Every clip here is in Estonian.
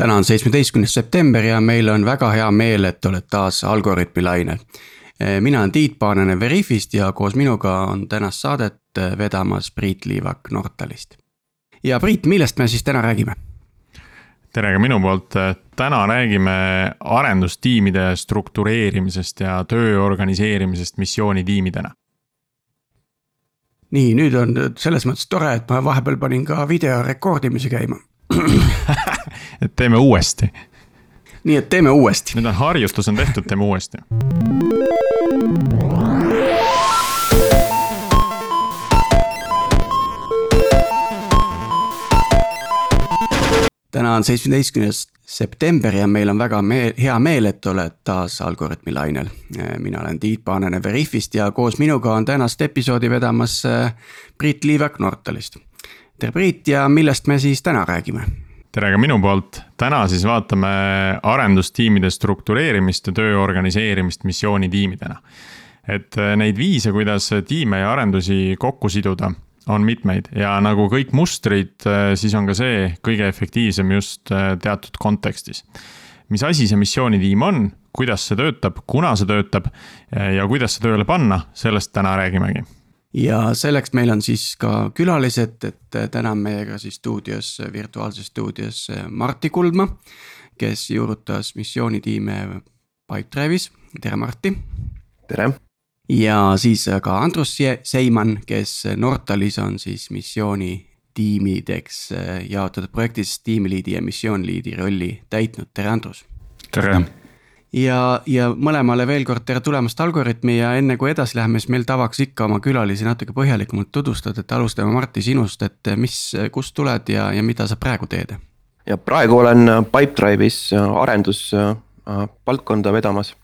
täna on seitsmeteistkümnes september ja meil on väga hea meel, et oled taas Algorütmi lainel. mina olen Tiit Paananen Veriffist ja koos minuga on tänast saadet vedamas Priit Liivak Nortalist. ja Priit, millest me siis täna räägime? tere ka minu poolt, täna räägime arendustiimide struktureerimisest ja töö organiseerimisest missioonitiimidena. nii, nüüd on selles mõttes tore, et ma vahepeal panin ka video rekordimise käima et teeme uuesti. nii et teeme uuesti. nüüd on harjutus on tehtud, teeme uuesti. täna on seitsmeteistkümnes september ja meil on väga meel, hea meel, et oled taas Algorütmi lainel. mina olen Tiit Paananen Veriffist ja koos minuga on tänast episoodi vedamas äh, Priit Liivak Nortalist tere, Priit ja millest me siis täna räägime? tere ka minu poolt, täna siis vaatame arendustiimide struktureerimist ja töö organiseerimist missioonitiimidena. et äh, neid viise, kuidas tiime ja arendusi kokku siduda, on mitmeid ja nagu kõik mustrid, äh, siis on ka see kõige efektiivsem just äh, teatud kontekstis. mis asi see missioonitiim on, kuidas see töötab, kuna see töötab ja kuidas see tööle panna, sellest täna räägimegi ja selleks meil on siis ka külalised, et täna on meiega siis stuudios, virtuaalses stuudios Martti Kuldma, kes juurutas missioonitiime Pipedrive'is, tere Martti. tere. ja siis ka Andrus Seiman, kes Nortalis on siis missioonitiimideks jaotatud projektis tiimiliidi ja missiooniliidi rolli täitnud, tere Andrus. tere ja, ja mõlemale veel kord tere tulemast Algorütmi ja enne kui edasi läheme, siis meil tavaks ikka oma külalisi natuke põhjalikumalt tutvustada, et alustame Martti sinust, et mis, kust tuled ja, ja mida sa praegu teed? ja praegu olen Pipedrive'is arendusvaldkonda vedamas.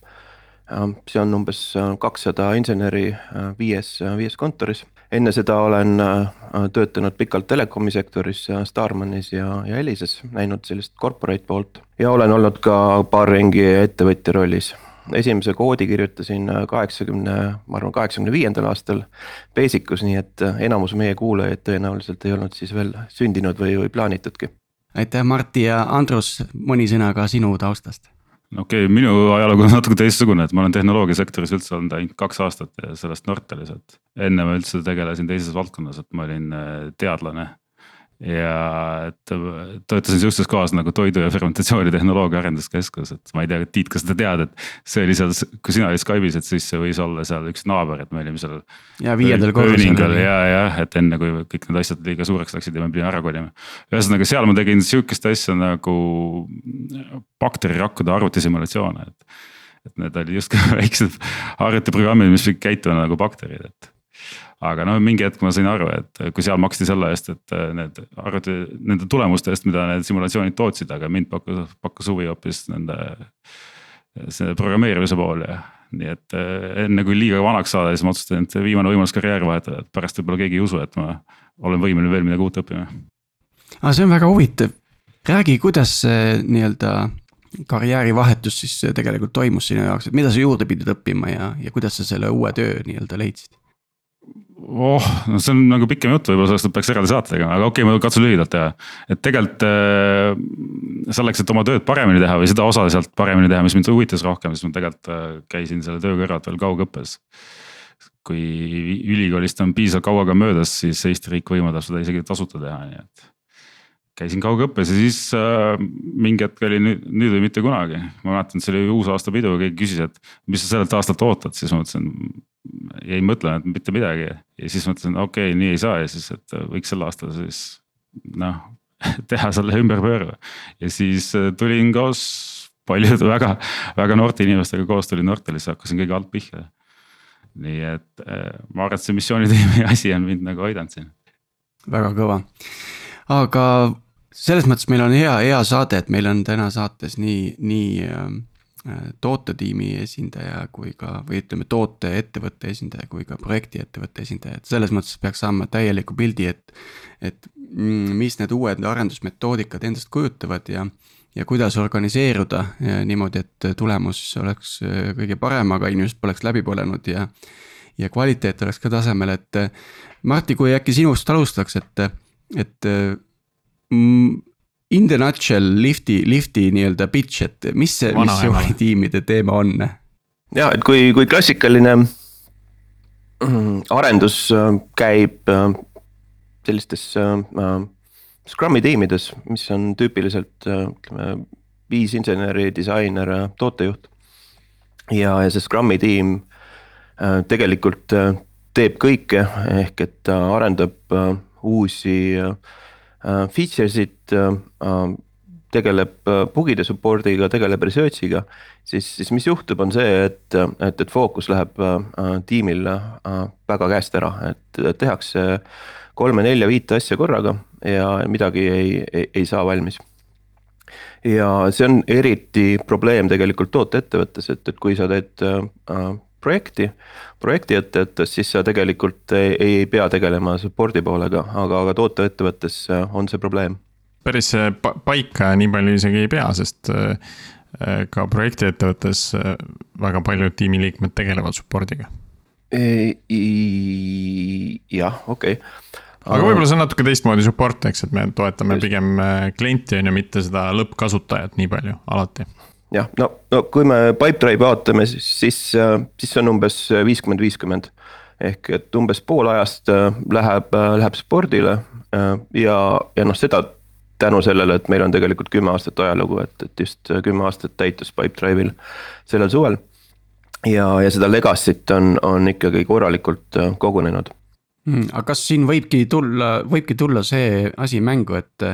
see on umbes kakssada inseneri viies, viies kontoris enne seda olen äh, töötanud pikalt telekomi sektoris Starmanis ja, ja Elises, näinud sellist corporate poolt. Ja olen olnud ka paar ringi ettevõtja rollis. Esimese koodi kirjutasin kaheksakümne, ma arvan, kaheksakümne viiendal aastal Basicus, nii et enamus meie kuulajaid tõenäoliselt ei olnud siis veel sündinud või, või plaanitudki. aitäh, Martti ja Andrus, mõni sõna ka sinu taustast okei okay,, minu ajalugu on natuke teistsugune, et ma olen tehnoloogiasektoris üldse olnud ainult kaks aastat ja sellest Nortalis, et enne ma üldse tegelesin teises valdkonnas, et ma olin äh, teadlane ja et töötasin sihukeses kohas nagu toidu ja fermentatsioonitehnoloogia arenduskeskus, et ma ei tea, Tiit, kas sa tead, et see oli seal, kui sina olid Skype'is, et siis see võis olla seal üks naaber, et me olime seal. ja viiendal korrusel. ja, ja et enne kui kõik need asjad liiga suureks läksid ja me pidime ära kolima. ühesõnaga seal ma tegin sihukest asja nagu bakterirakkude arvutisimulatsioone, et. et need olid justkui väiksed arvutiprogrammid, mis pidid käituma nagu bakterid, et aga no mingi hetk ma sain aru, et kui seal maksti selle eest, et äh, need arvuti, nende tulemuste eest, mida need simulatsioonid tootsid, aga mind pakkus, pakkus huvi hoopis nende. see programmeerimise pool ja nii et äh, enne kui liiga vanaks saada, siis ma otsustasin, et viimane võimalus karjääri vahetada, et pärast võib-olla keegi ei usu, et ma olen võimeline veel midagi uut õppima. aga see on väga huvitav, räägi, kuidas see nii-öelda karjäärivahetus siis tegelikult toimus sinu jaoks, et mida sa juurde pidid õppima ja, ja kuidas sa selle uue töö nii-öelda leidsid? Oh, no see on nagu pikem jutt, võib-olla sellest peaks eraldi saate tegema, aga okei okay,, ma katsun lühidalt teha. et tegelikult äh, selleks, et oma tööd paremini teha või seda osa sealt paremini teha, mis mind huvitas rohkem, siis ma tegelikult äh, käisin selle töö kõrvalt veel kaugõppes. kui ülikoolist on piisavalt kaua ka möödas, siis Eesti riik võimaldab seda isegi tasuta teha, nii et käisin kaugõppes ja siis äh, mingi hetk oli nüüd, nüüd või mitte kunagi. ma mäletan, see oli uusaastapidu ja keegi küsis, et mis sa sellelt aastalt ootad, siis ma mõtlesin. Mõtlema, et mitte midagi ja siis mõtlesin, okei okay,, nii ei saa ja siis, et võiks sel aastal siis noh teha selle ümberpööra. ja siis äh, tulin koos paljude väga, väga noorte inimestega koos tulin Nortalisse, hakkasin kõige alt pihta. nii et äh, ma arvan, et see missioonitiimi asi on mind nagu aidanud siin. väga kõva, aga selles mõttes meil on hea, hea saade, et meil on täna saates nii, nii ähm, äh, tootetiimi esindaja kui ka, või ütleme, tooteettevõtte esindaja kui ka projektiettevõtte esindaja, et selles mõttes peaks saama täieliku pildi, et. et mm, mis need uued arendusmetoodikad endast kujutavad ja, ja kuidas organiseeruda niimoodi, et tulemus oleks äh, kõige parem, aga inimesed poleks läbi põlenud ja. ja kvaliteet oleks ka tasemel, et Martti, kui äkki sinust alustaks, et, et in the nutshell lifti, lifti nii-öelda pitch, et mis see missioonitiimide teema on? ja et kui, kui klassikaline mm, arendus äh, käib äh, sellistes äh, Scrumi tiimides, mis on tüüpiliselt ütleme viis inseneri, disainer, tootejuht. ja, ja see Scrumi tiim tegelikult teeb kõike, ehk et ta arendab uusi features eid, tegeleb bugide support'iga, tegeleb research'iga. siis, siis mis juhtub, on see, et, et, et fookus läheb tiimil väga käest ära, et tehakse kolme-nelja-viite asja korraga ja midagi ei, ei, ei saa valmis ja see on eriti probleem tegelikult tooteettevõttes, et, et kui sa teed äh, projekti, projektiettevõttes, siis sa tegelikult ei, ei pea tegelema support'i poolega, aga, aga tooteettevõttes on see probleem. päris paika nii palju isegi ei pea, sest äh, ka projektiettevõttes äh, väga paljud tiimiliikmed tegelevad support'iga. jah, okei okay aga võib-olla see on natuke teistmoodi support, eks, et me toetame Just. pigem äh, klienti on ju, mitte seda lõppkasutajat nii palju alati jah, no, no kui me Pipedrive'i vaatame, siis, siis, äh, siis see on umbes viiskümmend, viiskümmend. ehk et umbes pool ajast äh, läheb, äh, läheb spordile ja, ja noh, seda tänu sellele, et meil on tegelikult kümme aastat ajalugu, et, et just kümme aastat täitus Pipedrive'il sellel suvel. ja, ja seda legacy't on, on ikkagi korralikult kogunenud mm,. aga kas siin võibki tulla, võibki tulla see asi mängu, et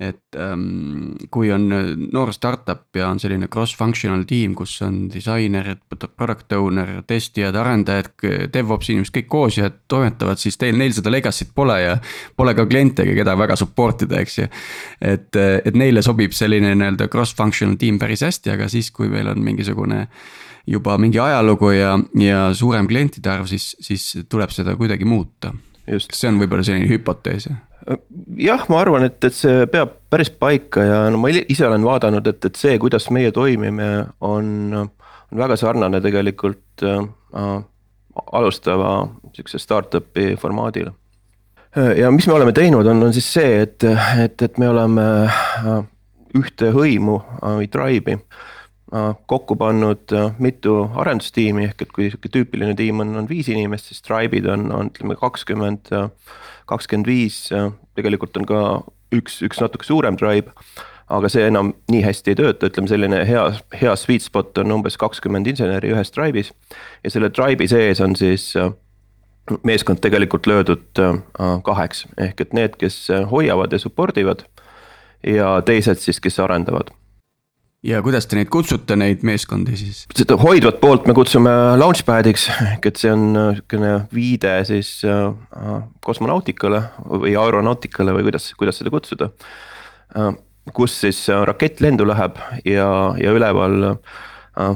et ähm, kui on noor startup ja on selline cross-functional tiim, kus on disainer, product owner, testijad, arendajad, DevOps inimesed kõik koos ja toimetavad, siis teil, neil seda legacy't pole ja pole ka kliente, keda väga support ida, eks ju. et, et neile sobib selline nii-öelda cross-functional tiim päris hästi, aga siis, kui meil on mingisugune juba mingi ajalugu ja, ja suurem klientide arv, siis, siis tuleb seda kuidagi muuta. see on võib-olla selline hüpotees? jah, ma arvan, et, et see peab päris paika ja no ma ise olen vaadanud, et, et see, kuidas meie toimime, on, on väga sarnane tegelikult äh, alustava sihukese startup'i formaadile. ja mis me oleme teinud, on, on siis see, et, et, et me oleme äh, ühte hõimu äh, või tribe'i äh, kokku pannud äh, mitu arendustiimi, ehk et kui sihuke tüüpiline tiim on, on viis inimest, siis tribe'id on, on ütleme kakskümmend kakskümmend viis, tegelikult on ka üks, üks natuke suurem tribe. aga see enam nii hästi ei tööta, ütleme selline hea, hea sweet spot on umbes kakskümmend inseneri ühes tribe'is. ja selle tribe'i sees on siis äh, meeskond tegelikult löödud äh, kaheks, ehk et need, kes hoiavad ja support ivad. ja teised siis, kes arendavad ja kuidas te neid kutsute, neid meeskondi siis? seda hoidvat poolt me kutsume launchpad'iks, ehk et see on niisugune viide siis äh, kosmonautikale või aeronautikale või kuidas, kuidas seda kutsuda äh,. kus siis rakett lendu läheb ja, ja üleval äh,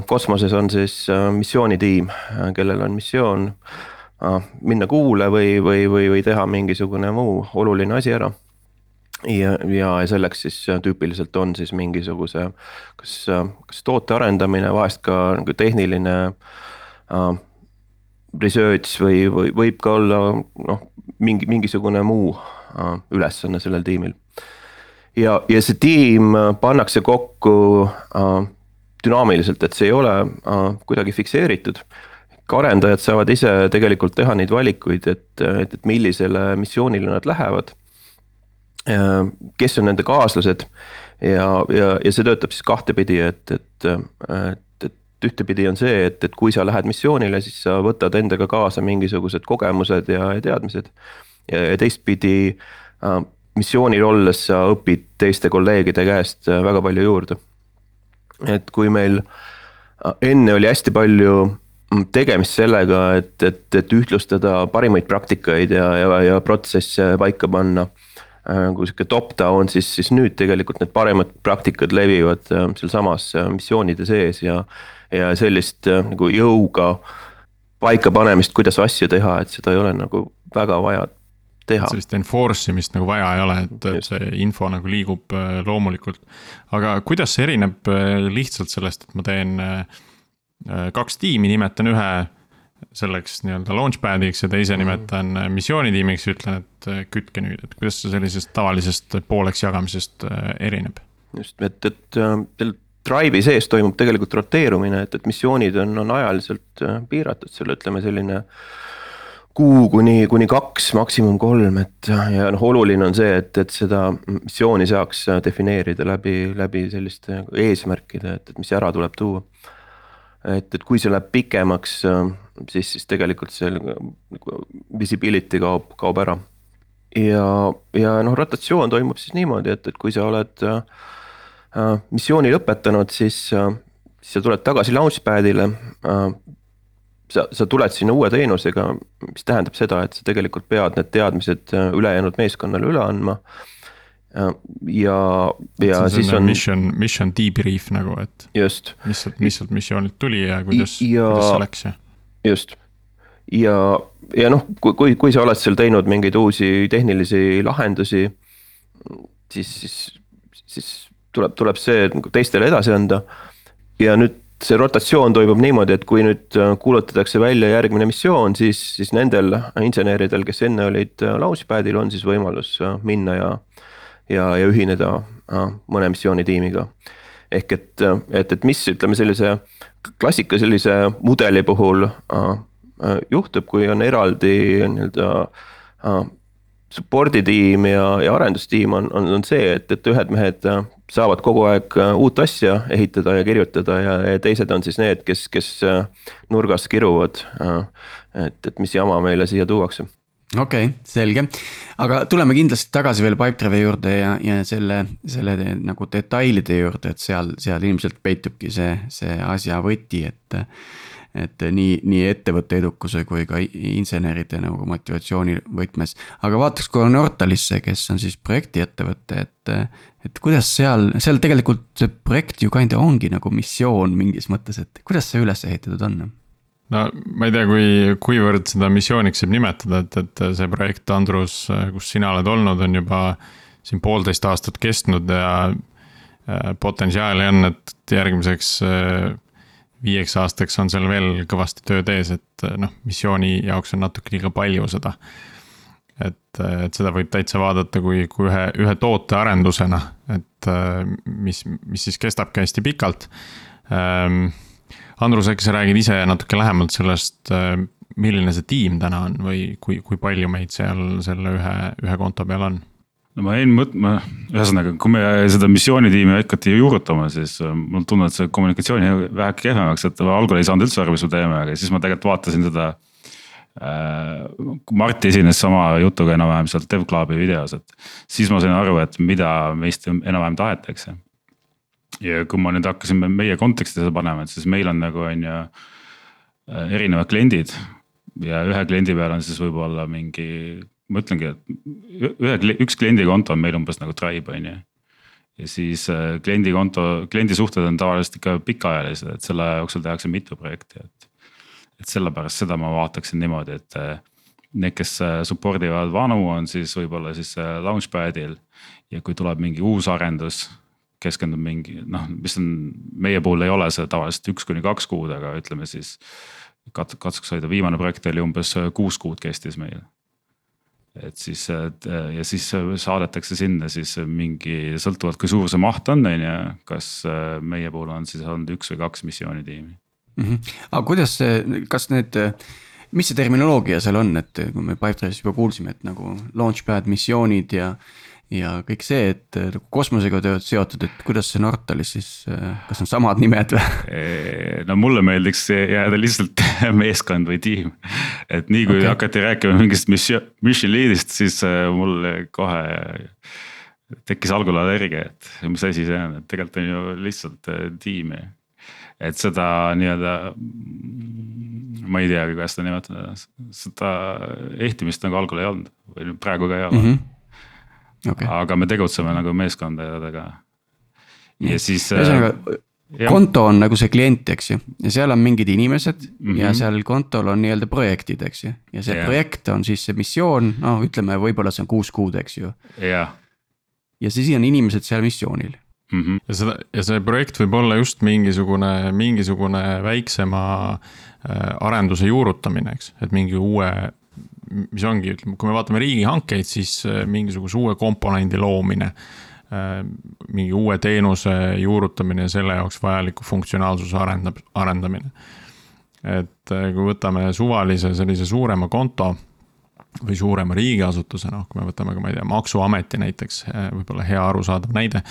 kosmoses on siis äh, missioonitiim, äh, kellel on missioon äh, minna kuule või, või, või, või teha mingisugune muu oluline asi ära ja, ja selleks siis tüüpiliselt on siis mingisuguse, kas, kas toote arendamine, vahest ka nagu tehniline äh, research või, või võib ka olla noh, mingi, mingisugune muu äh, ülesanne sellel tiimil. ja, ja see tiim pannakse kokku äh, dünaamiliselt, et see ei ole äh, kuidagi fikseeritud ka arendajad saavad ise tegelikult teha neid valikuid, et, et, et millisele missioonile nad lähevad kes on nende kaaslased ja, ja, ja see töötab siis kahtepidi, et, et, et, et ühtepidi on see, et, et kui sa lähed missioonile, siis sa võtad endaga kaasa mingisugused kogemused ja, ja teadmised. ja, teistpidi äh, missioonil olles sa õpid teiste kolleegide käest äh, väga palju juurde. et kui meil äh, enne oli hästi palju mm, tegemist sellega, et, et, et ühtlustada parimaid praktikaid ja, ja, ja protsesse paika panna Äh, kui sihuke top-down, siis, siis nüüd tegelikult need paremad praktikad levivad äh, sealsamas äh, missioonide sees ja. ja sellist nagu jõuga paikapanemist, kuidas asju teha, et seda ei ole nagu väga vaja teha. sellist enforce imist nagu vaja ei ole, et, et see info nagu liigub loomulikult. aga kuidas see erineb lihtsalt sellest, et ma teen kaks tiimi, nimetan ühe selleks nii-öelda launchpad'iks ja teise Mhm. nimetan missioonitiimiks ja ütlen, et äh, kütke nüüd, et kuidas see sellisest tavalisest pooleks jagamisest äh, erineb? just, et, et äh, seal Drive'i sees toimub tegelikult roteerumine, et, et missioonid on, on ajaliselt äh, piiratud, seal ütleme selline kuu kuni, kuni kaks, maksimum kolm, et ja noh, oluline on see, et, et seda missiooni saaks defineerida läbi, läbi selliste eesmärkide, et, et mis ära tuleb tuua. et, et kui see läheb pikemaks, siis, siis tegelikult see nagu visibility kaob, kaob ära. ja, ja noh, rotatsioon toimub siis niimoodi, et, et kui sa oled äh, missiooni lõpetanud, siis äh,, siis sa tuled tagasi launchpad'ile äh, sa, sa tuled sinna uue teenusega, mis tähendab seda, et sa tegelikult pead need teadmised äh, ülejäänud meeskonnale üle andma. ja, ja see siis on. Mission, mission debrief nagu, et just. mis sealt, mis sealt missioonilt tuli ja kuidas, ja, kuidas see läks ja. Just ja, ja noh, kui, kui, kui sa oled seal teinud mingeid uusi tehnilisi lahendusi, siis, siis, siis tuleb, tuleb see nagu teistele edasi anda. ja nüüd see rotatsioon toimub niimoodi, et kui nüüd kuulutatakse välja järgmine missioon, siis, siis nendel inseneridel, kes enne olid launchpad'il, on siis võimalus minna ja, ja, ja ühineda mõne missioonitiimiga. Ehk et, et, et mis ütleme sellise klassikalise mudeli puhul juhtub, kui on eraldi nii-öelda support'i tiim ja, ja arendustiim on, on, on see, et, et ühed mehed saavad kogu aeg uut asja ehitada ja kirjutada ja, ja teised on siis need, kes, kes nurgas kiruvad. et, et mis jama meile siia tuuakse okei okay,, selge, aga tuleme kindlasti tagasi veel Pipedrive'i juurde ja, ja selle, selle nagu detailide juurde, et seal, seal ilmselt peitubki see, see asja võti, et et nii, nii ettevõtte edukuse kui ka inseneride nagu motivatsiooni võtmes. aga vaataks korra Nortalisse, kes on siis projektiettevõte, et, et kuidas seal, seal tegelikult see projekt ju kinda ongi nagu missioon mingis mõttes, et kuidas see üles ehitatud on? No ma ei tea, kui, kuivõrd seda missiooniks saab nimetada, et, et see projekt, Andrus, kus sina oled olnud, on juba siin poolteist aastat kestnud ja potentsiaali on, et järgmiseks viieks aastaks on seal veel kõvasti tööd ees, et noh, missiooni jaoks on natuke liiga palju seda. et, et seda võib täitsa vaadata kui, kui ühe, ühe toote arendusena, et mis, mis siis kestabki hästi pikalt. Andrus, äkki sa räägid ise natuke lähemalt sellest, milline see tiim täna on või kui, kui palju meid seal selle ühe, ühe konto peal on? no ma jäin mõtlema, ühesõnaga, kui me seda missioonitiimi hakati juurutama, siis mul tunne, et see kommunikatsiooni vähe kehvemaks, et algul ei saanud üldse aru, mis me teeme, aga siis ma tegelikult vaatasin seda äh,. Mart esines sama jutuga enam-vähem seal DevClubi videos, et siis ma sain aru, et mida meist enam-vähem tahetakse. Ja kui ma nüüd hakkasin meie konteksti seda panema, et siis meil on nagu on ju erinevad kliendid ja ühe kliendi peal on siis võib-olla mingi ma ütlengi, et ühe, üks kliendi konto on meil umbes nagu Tribe on ju. ja siis kliendi konto, kliendi suhted on tavaliselt ikka pikaajalised, et selle jooksul tehakse mitu projekti, et. et sellepärast seda ma vaataksin niimoodi, et need, kes support ivad vanu, on siis võib-olla siis launchpad'il. ja kui tuleb mingi uus arendus, keskendub mingi noh, mis on meie puhul ei ole see tavaliselt üks kuni kaks kuud, aga ütleme siis. kat-, katsuks hoida, viimane projekt oli umbes kuus kuud kestis meil et siis ja siis saadetakse sinna siis mingi sõltuvalt, kui suur see maht on, on ju, kas meie puhul on siis olnud üks või kaks missioonitiimi mm. -hmm. aga kuidas see, kas need, mis see terminoloogia seal on, et kui me Pipedrive'is juba kuulsime, et nagu launchpad missioonid ja. Ja kõik see, et nagu kosmosega tööd seotud, et kuidas see Nortalis siis, kas on samad nimed või? no mulle meeldiks jääda lihtsalt meeskond või tiim. et nii kui okay. hakati rääkima mingist mission, mission lead'ist, siis mul kohe tekkis algul allergia, et mis asi see on, et tegelikult on ju lihtsalt tiim. et seda nii-öelda, ma ei teagi, kuidas seda nimetada, seda ehtimist nagu algul ei olnud või praegu ka ei ole mm. -hmm. Okay. aga me tegutseme nagu meeskondadega. ja siis. ühesõnaga konto on nagu see klient, eks ju, ja seal on mingid inimesed mm -hmm. ja seal kontol on nii-öelda projektid, eks ju. ja see yeah. projekt on siis see missioon, no ütleme, võib-olla see on kuus kuud, eks ju. jah. ja siis on inimesed seal missioonil mm. -hmm. ja seda, ja see projekt võib olla just mingisugune, mingisugune väiksema äh, arenduse juurutamine, eks, et mingi uue mis ongi, ütleme, kui me vaatame riigihankeid, siis äh, mingisuguse uue komponendi loomine. mingi uue teenuse juurutamine ja selle jaoks vajaliku funktsionaalsuse arendab, arendamine. et kui võtame suvalise sellise suurema konto või suurema riigiasutuse, noh, kui me võtame ka, ma ei tea, maksuameti näiteks, võib-olla hea arusaadav näide.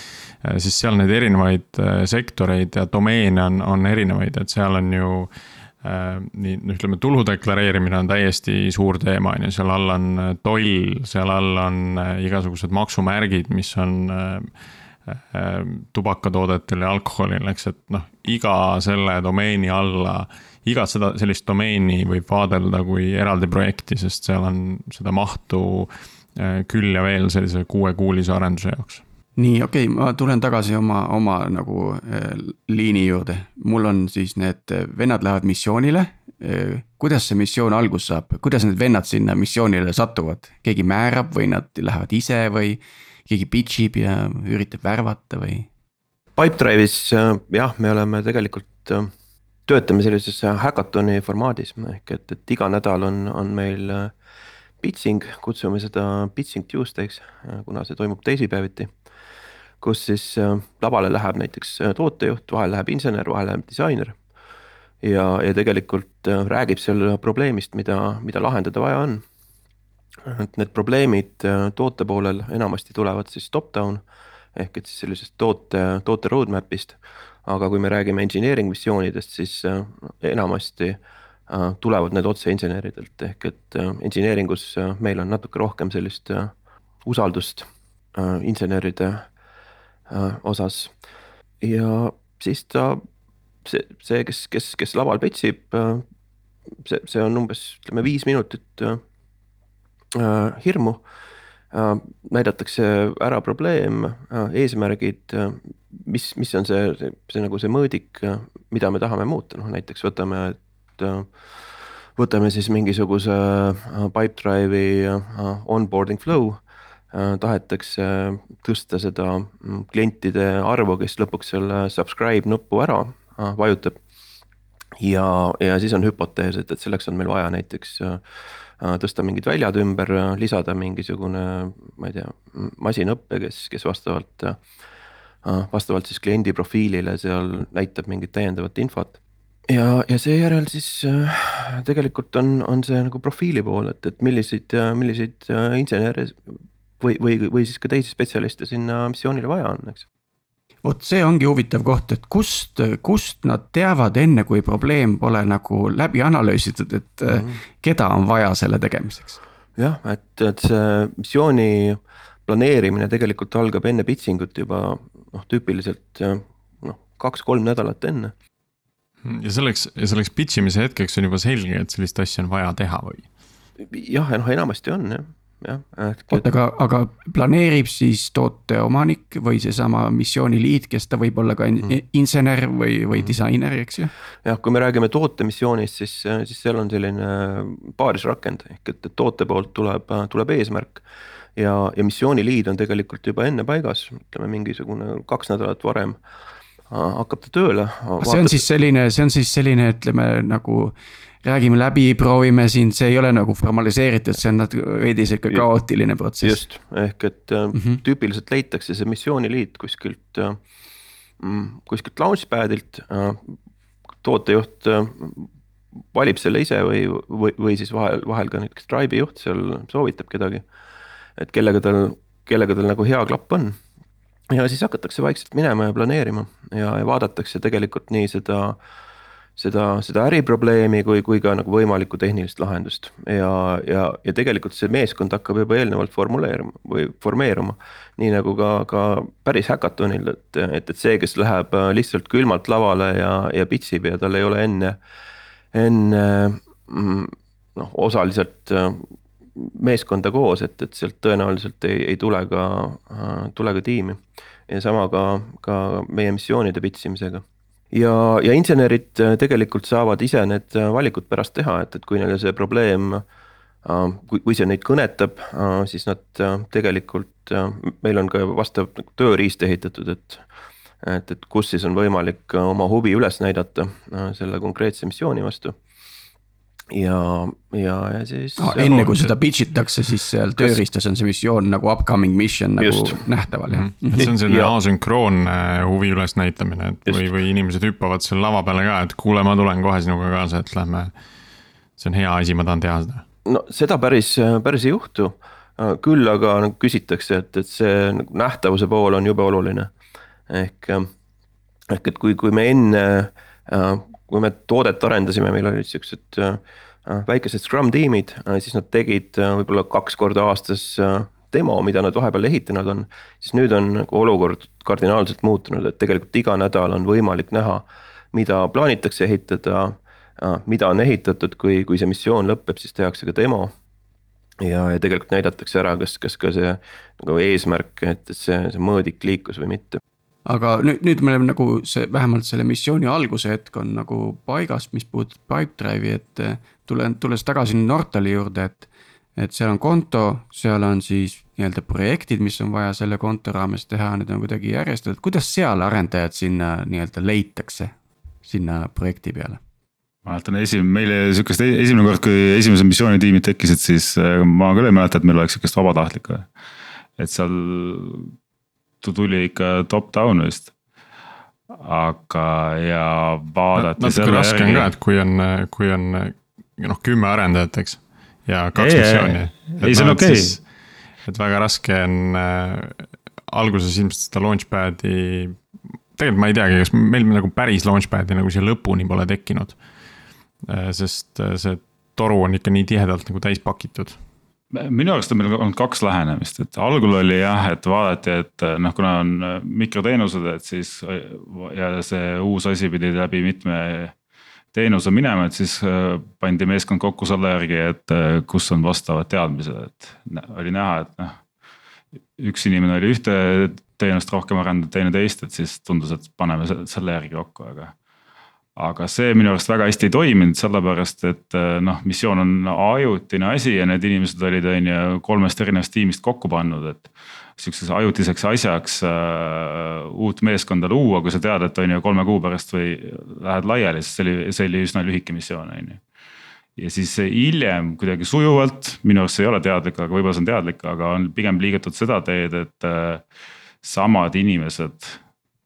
Siis seal neid erinevaid sektoreid ja domeene on, on erinevaid, et seal on ju nii, no ütleme, tulu deklareerimine on täiesti suur teema, on ju, seal all on toll, seal all on igasugused maksumärgid, mis on tubakatoodetel ja alkoholil, eks, et noh, iga selle domeeni alla igat seda sellist domeeni võib vaadelda kui eraldi projekti, sest seal on seda mahtu äh, küll ja veel sellise kuuekuulise arenduse jaoks nii, okei okay,, ma tulen tagasi oma, oma nagu äh, liini juurde. mul on siis need vennad lähevad missioonile äh,. kuidas see missioon alguse saab, kuidas need vennad sinna missioonile satuvad, keegi määrab või nad lähevad ise või keegi pitch ib ja üritab värvata või? Pipedrive'is jah, me oleme tegelikult töötame sellises häkatoni formaadis ehk et, et iga nädal on, on meil pitching, kutsume seda pitching Tuesday'ks, kuna see toimub teisipäeviti. Kus siis äh, lavale läheb näiteks tootejuht, vahel läheb insener, vahel läheb disainer. ja, ja tegelikult räägib selle probleemist, mida, mida lahendada vaja on. et need probleemid toote poolel enamasti tulevad siis top-down ehk et siis sellisest toote, toote roadmap'ist aga kui me räägime engineering missioonidest, siis äh, enamasti äh, tulevad need otse inseneridelt, ehk et äh, engineering us meil on natuke rohkem sellist usaldust inseneride osas. ja siis ta, see, see, kes, kes, kes laval petsib, see, see on umbes ütleme viis minutit hirmu. Äh, näidatakse ära probleem, äh, eesmärgid, äh, mis, mis on see, see, see nagu see mõõdik, mida me tahame muuta, noh näiteks võtame, et võtame siis mingisuguse Pipedrive'i onboarding flow, tahetakse tõsta seda mm, klientide arvu, kes lõpuks selle subscribe nuppu ära vajutab. ja, ja siis on hüpotees, et, et selleks on meil vaja näiteks äh, Äh, tõsta mingid väljad ümber, lisada mingisugune, ma ei tea, masinõppe, kes, kes vastavalt, äh, vastavalt siis kliendi profiilile seal näitab mingit täiendavat infot. ja, ja seejärel siis äh, tegelikult on, on see nagu profiili pool, et, et milliseid, milliseid insenere või, või, või siis ka teisi spetsialiste sinna missioonile vaja on, eks vot see ongi huvitav koht, et kust, kust nad teavad enne, kui probleem pole nagu läbi analüüsitud, et mm -hmm. keda on vaja selle tegemiseks? jah, et, et see missiooni planeerimine tegelikult algab enne pitching ut juba noh, tüüpiliselt noh, kaks-kolm nädalat enne. ja selleks, ja selleks pitch imise hetkeks on juba selge, et sellist asja on vaja teha või? jah, noh enamasti on jah jah. oota, aga, aga planeerib siis toote omanik või seesama missiooniliit, kes ta võib olla ka mm. insener või, või mm. disainer, eks ju? jah, kui me räägime tootemissioonist, siis, siis seal on selline paarisrakend ehk et, toote poolt tuleb, tuleb eesmärk. ja, ja missiooniliid on tegelikult juba enne paigas, ütleme mingisugune kaks nädalat varem hakkab ta tööle. see on siis selline, see on siis selline, ütleme nagu räägime läbi, proovime siin, see ei ole nagu formaliseeritud, see on natuke veidi sihuke kaootiline protsess. just, ehk et mm -hmm. tüüpililt leitakse see missiooniliit kuskilt, äh, mm, kuskilt launchpad'ilt. Äh, tootejuht valib selle ise või, või, või siis vahel, vahel ka näiteks Stripe'i juht seal soovitab kedagi. et kellega tal, kellega tal nagu hea klapp on. ja siis hakatakse vaikselt minema ja planeerima ja, ja vaadatakse tegelikult nii seda äh, seda, seda äriprobleemi kui, kui ka nagu võimalikku tehnilist lahendust ja, ja, ja tegelikult see meeskond hakkab juba eelnevalt formuleerima või formeeruma. nii nagu ka, ka päris häkatonil, et, et, et see, kes läheb äh, lihtsalt külmalt lavale ja, ja pitch ib ja tal ei ole enne, enne mm, noh, osaliselt äh, meeskonda koos, et, et sealt tõenäoliselt ei, ei tule ka, äh, tule ka tiimi. ja sama ka, ka meie missioonide pitch imisega ja, ja insenerid äh, tegelikult saavad ise need äh, valikud pärast teha, et, et kui neil see probleem äh, kui, kui see neid kõnetab, siis nad tegelikult, meil on ka vastav tööriist ehitatud, et et, et kus siis on võimalik oma huvi üles näidata selle konkreetse missiooni vastu ja, ja, ja siis no,. enne kui seda pitch itakse, siis seal tööriistas on see missioon nagu upcoming mission nagu Just. nähtaval jah. -hmm. see on selline asünkroonne huvi ülesnäitamine, et Just. või, või inimesed hüppavad seal lava peale ka, et kuule, ma tulen kohe sinuga kaasa, et lähme. see on hea asi, ma tahan teha seda. no seda päris, päris ei juhtu. küll aga nagu küsitakse, et, et see nagu nähtavuse pool on jube oluline. ehk, ehk et kui, kui me enne kui me toodet arendasime, meil olid siuksed äh, äh, väikesed Scrum tiimid, äh, siis nad tegid võib-olla kaks korda aastas demo, mida nad vahepeal ehitanud on. siis nüüd on nagu olukord kardinaalselt muutunud, et tegelikult iga nädal on võimalik näha, mida plaanitakse ehitada, mida on ehitatud, kui, kui see missioon lõpeb, siis tehakse ka demo ja, ja tegelikult näidatakse ära, kas, kas ka see nagu eesmärk, et see, see mõõdik liikus või mitte aga nüüd, nüüd me oleme nagu see, vähemalt selle missiooni alguse hetk on nagu paigas, mis puudutab Pipedrive'i, et eh, tulen, tulles tagasi Nortali juurde, et. et seal on konto, seal on siis nii-öelda projektid, mis on vaja selle konto raames teha, need on kuidagi järjestatud, kuidas seal arendajad sinna nii-öelda leitakse, sinna projekti peale? mäletan esim-, meile sihukest e-, esimene kord, kui esimesed missioonitiimid tekkisid, siis eh, ma küll ei mäleta, et meil oleks sihukest vabatahtlikku. et seal tuli ikka top-down vist. aga, ja vaadati no,. natuke raske on ka, et kui on, kui on noh, kümme arendajat, eks. ja kaks missiooni. ei, see on okei okay.. et väga raske on äh, alguses ilmselt seda launchpad'i, tegelikult ma ei teagi, kas meil nagu päris launchpad'i nagu siia lõpuni pole tekkinud. Äh, sest äh, see toru on ikka nii tihedalt nagu täis pakitud minu arust on meil olnud kaks lähenemist, et algul oli jah, et vaadati, et noh, kuna on mikroteenused, et siis ja see uus asi pidi läbi mitme teenuse minema, et siis pandi meeskond kokku selle järgi, et kus on vastavad teadmised, et oli näha, et noh. üks inimene oli ühte teenust rohkem arendanud, teine teist, et siis tundus, et paneme selle järgi kokku, aga aga see minu arust väga hästi ei toiminud, sellepärast et äh, noh, missioon on ajutine asi ja need inimesed olid, on ju, kolmest erinevast tiimist kokku pannud, et. Sihukeseks ajutiseks asjaks äh, uut meeskonda luua, kui sa tead, et on ju kolme kuu pärast või lähed laiali, sest see oli, see oli üsna lühike missioon, on ju. ja siis hiljem kuidagi sujuvalt, minu arust see ei ole teadlik, aga võib-olla see on teadlik, aga on pigem liigutud seda teed, et äh, samad inimesed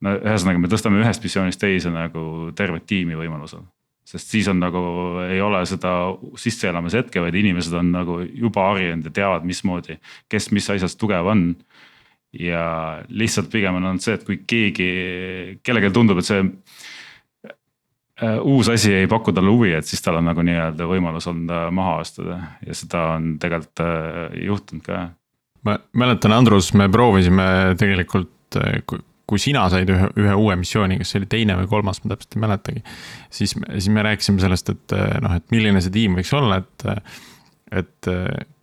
no ühesõnaga, me tõstame ühest missioonist teise nagu tervet tiimi võimalusel. sest siis on nagu, ei ole seda sisseelamise hetke, vaid inimesed on nagu juba harjunud ja teavad, mismoodi, kes mis asjas tugev on. ja lihtsalt pigem on olnud see, et kui keegi, kellelgi tundub, et see äh, uus asi ei paku talle huvi, et siis tal on nagu nii-öelda võimalus olnud äh, maha astuda ja seda on tegelikult äh, juhtunud ka. ma mäletan, Andrus, me proovisime tegelikult, kui sina said ühe, ühe uue missiooni, kas see oli teine või kolmas, ma täpselt ei mäletagi. siis, siis me rääkisime sellest, et noh, et milline see tiim võiks olla, et, et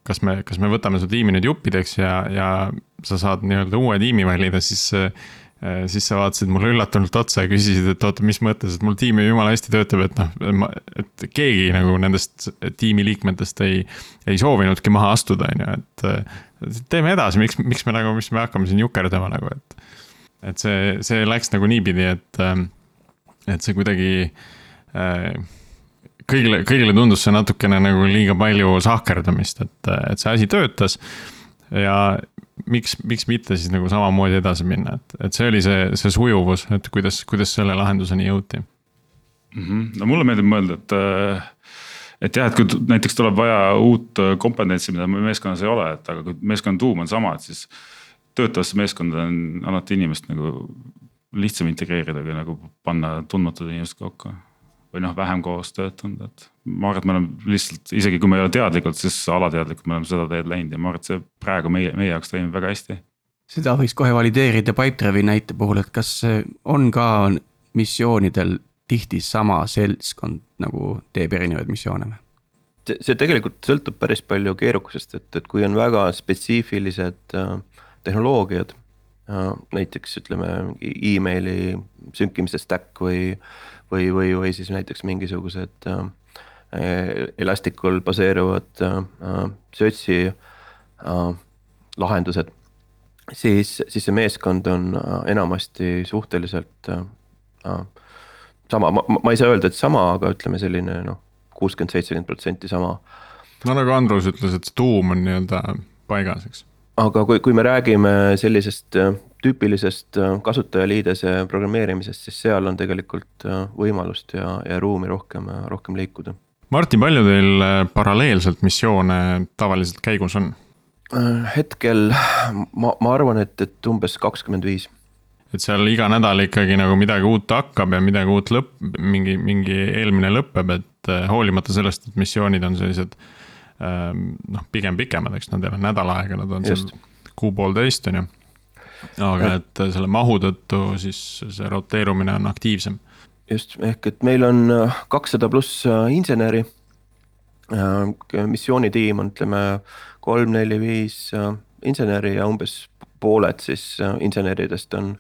kas me, kas me võtame su tiimi nüüd juppideks ja, ja sa saad nii-öelda uue tiimi valida, siis siis sa vaatasid mulle üllatunult otsa ja küsisid, et oota, mis mõttes, et mul tiim ju jumala hästi töötab, et noh, et keegi nagu nendest tiimiliikmetest ei, ei soovinudki maha astuda, on ju, et. teeme edasi, miks, miks me nagu, miks me hakkame siin jukerdama nagu, et et see, see läks nagu niipidi, et, ähm, et see kuidagi äh, kõigile, kõigile tundus see natukene nagu liiga palju sahkerdamist, et, et see asi töötas. ja miks, miks mitte siis nagu samamoodi edasi minna, et, et see oli see, see sujuvus, et kuidas, kuidas selle lahenduseni jõuti mm. -hmm. no mulle meeldib mõelda, et, äh, et jah, et kui näiteks tuleb vaja uut kompetentsi, mida meeskonnas ei ole, et aga kui meeskonna tuum on sama, et siis töötavasse meeskonda on alati inimest nagu lihtsam integreerida, kui nagu panna tundmatud inimesed kokku. või noh, vähem koos töötanud, et ma arvan, et me oleme lihtsalt, isegi kui me ei ole teadlikult, siis alateadlikult me oleme seda teed läinud ja ma arvan, et see praegu meie, meie jaoks toimib väga hästi. seda võiks kohe valideerida Pipedrive'i näite puhul, et kas on ka missioonidel tihti sama seltskond nagu teeb erinevaid missioone või? see, see tegelikult sõltub päris palju keerukusest, et, et kui on väga spetsiifilised äh, tehnoloogiad. näiteks ütleme emaili sünkimise stack või, või, või, või siis näiteks mingisugused äh, Elasticul baseeruvad äh, search'i äh, lahendused. siis, siis see meeskond on enamasti suhteliselt sama, ma, ma ei saa öelda, et sama, aga ütleme selline noh, kuuskümmend, seitsekümmend protsenti sama. no nagu Andrus ütles, et tuum on nii-öelda paigas, eks. Aga kui, kui me räägime sellisest äh, tüüpilisest äh, kasutajaliidese programmeerimisest, siis seal on tegelikult äh, võimalust ja, ja ruumi rohkem, rohkem liikuda. Martin, palju teil paralleelselt missioone tavaliselt käigus on? hetkel ma, ma arvan, et, et umbes kakskümmend viis et seal iga nädal ikkagi nagu midagi uut hakkab ja midagi uut lõpp, mingi, mingi eelmine lõpeb, et hoolimata sellest, et missioonid on sellised noh, pigem pikemad, eks nad ei ole nädal aega, nad on Just. seal kuu-poolteist, on ju. aga et selle mahu tõttu siis see roteerumine on aktiivsem. just, ehk et meil on äh, kakssada pluss äh, inseneri. Äh, missioonitiim on, ütleme kolm-neli-viis inseneri ja umbes pooled siis inseneridest on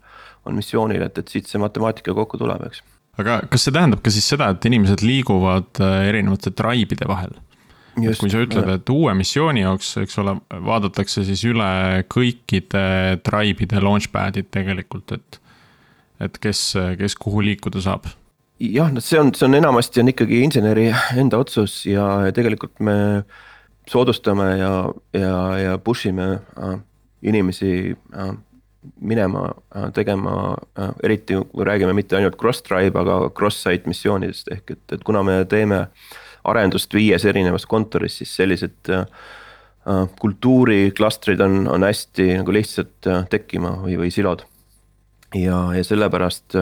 on missioonil, et, et siit see matemaatika kokku tuleb, eks. aga kas see tähendab ka siis seda, et inimesed liiguvad äh, erinevate tribe'ide vahel? Just, kui sa ütled, et uue missiooni jaoks, eks ole, vaadatakse siis üle kõikide tribe'ide launchpad'id tegelikult, et. et kes, kes kuhu liikuda saab? jah, no see on, see on enamasti on ikkagi inseneri enda otsus ja, tegelikult me soodustame ja, ja, ja push ime äh, inimesi äh, minema äh, tegema, äh, eriti kui räägime mitte ainult cross-tribe, aga cross-site missioonidest ehk et, et kuna me teeme arendust viies erinevas kontoris, siis sellised äh, kultuuriklastrid on, on hästi nagu lihtsalt tekkima või, või silod. ja, ja sellepärast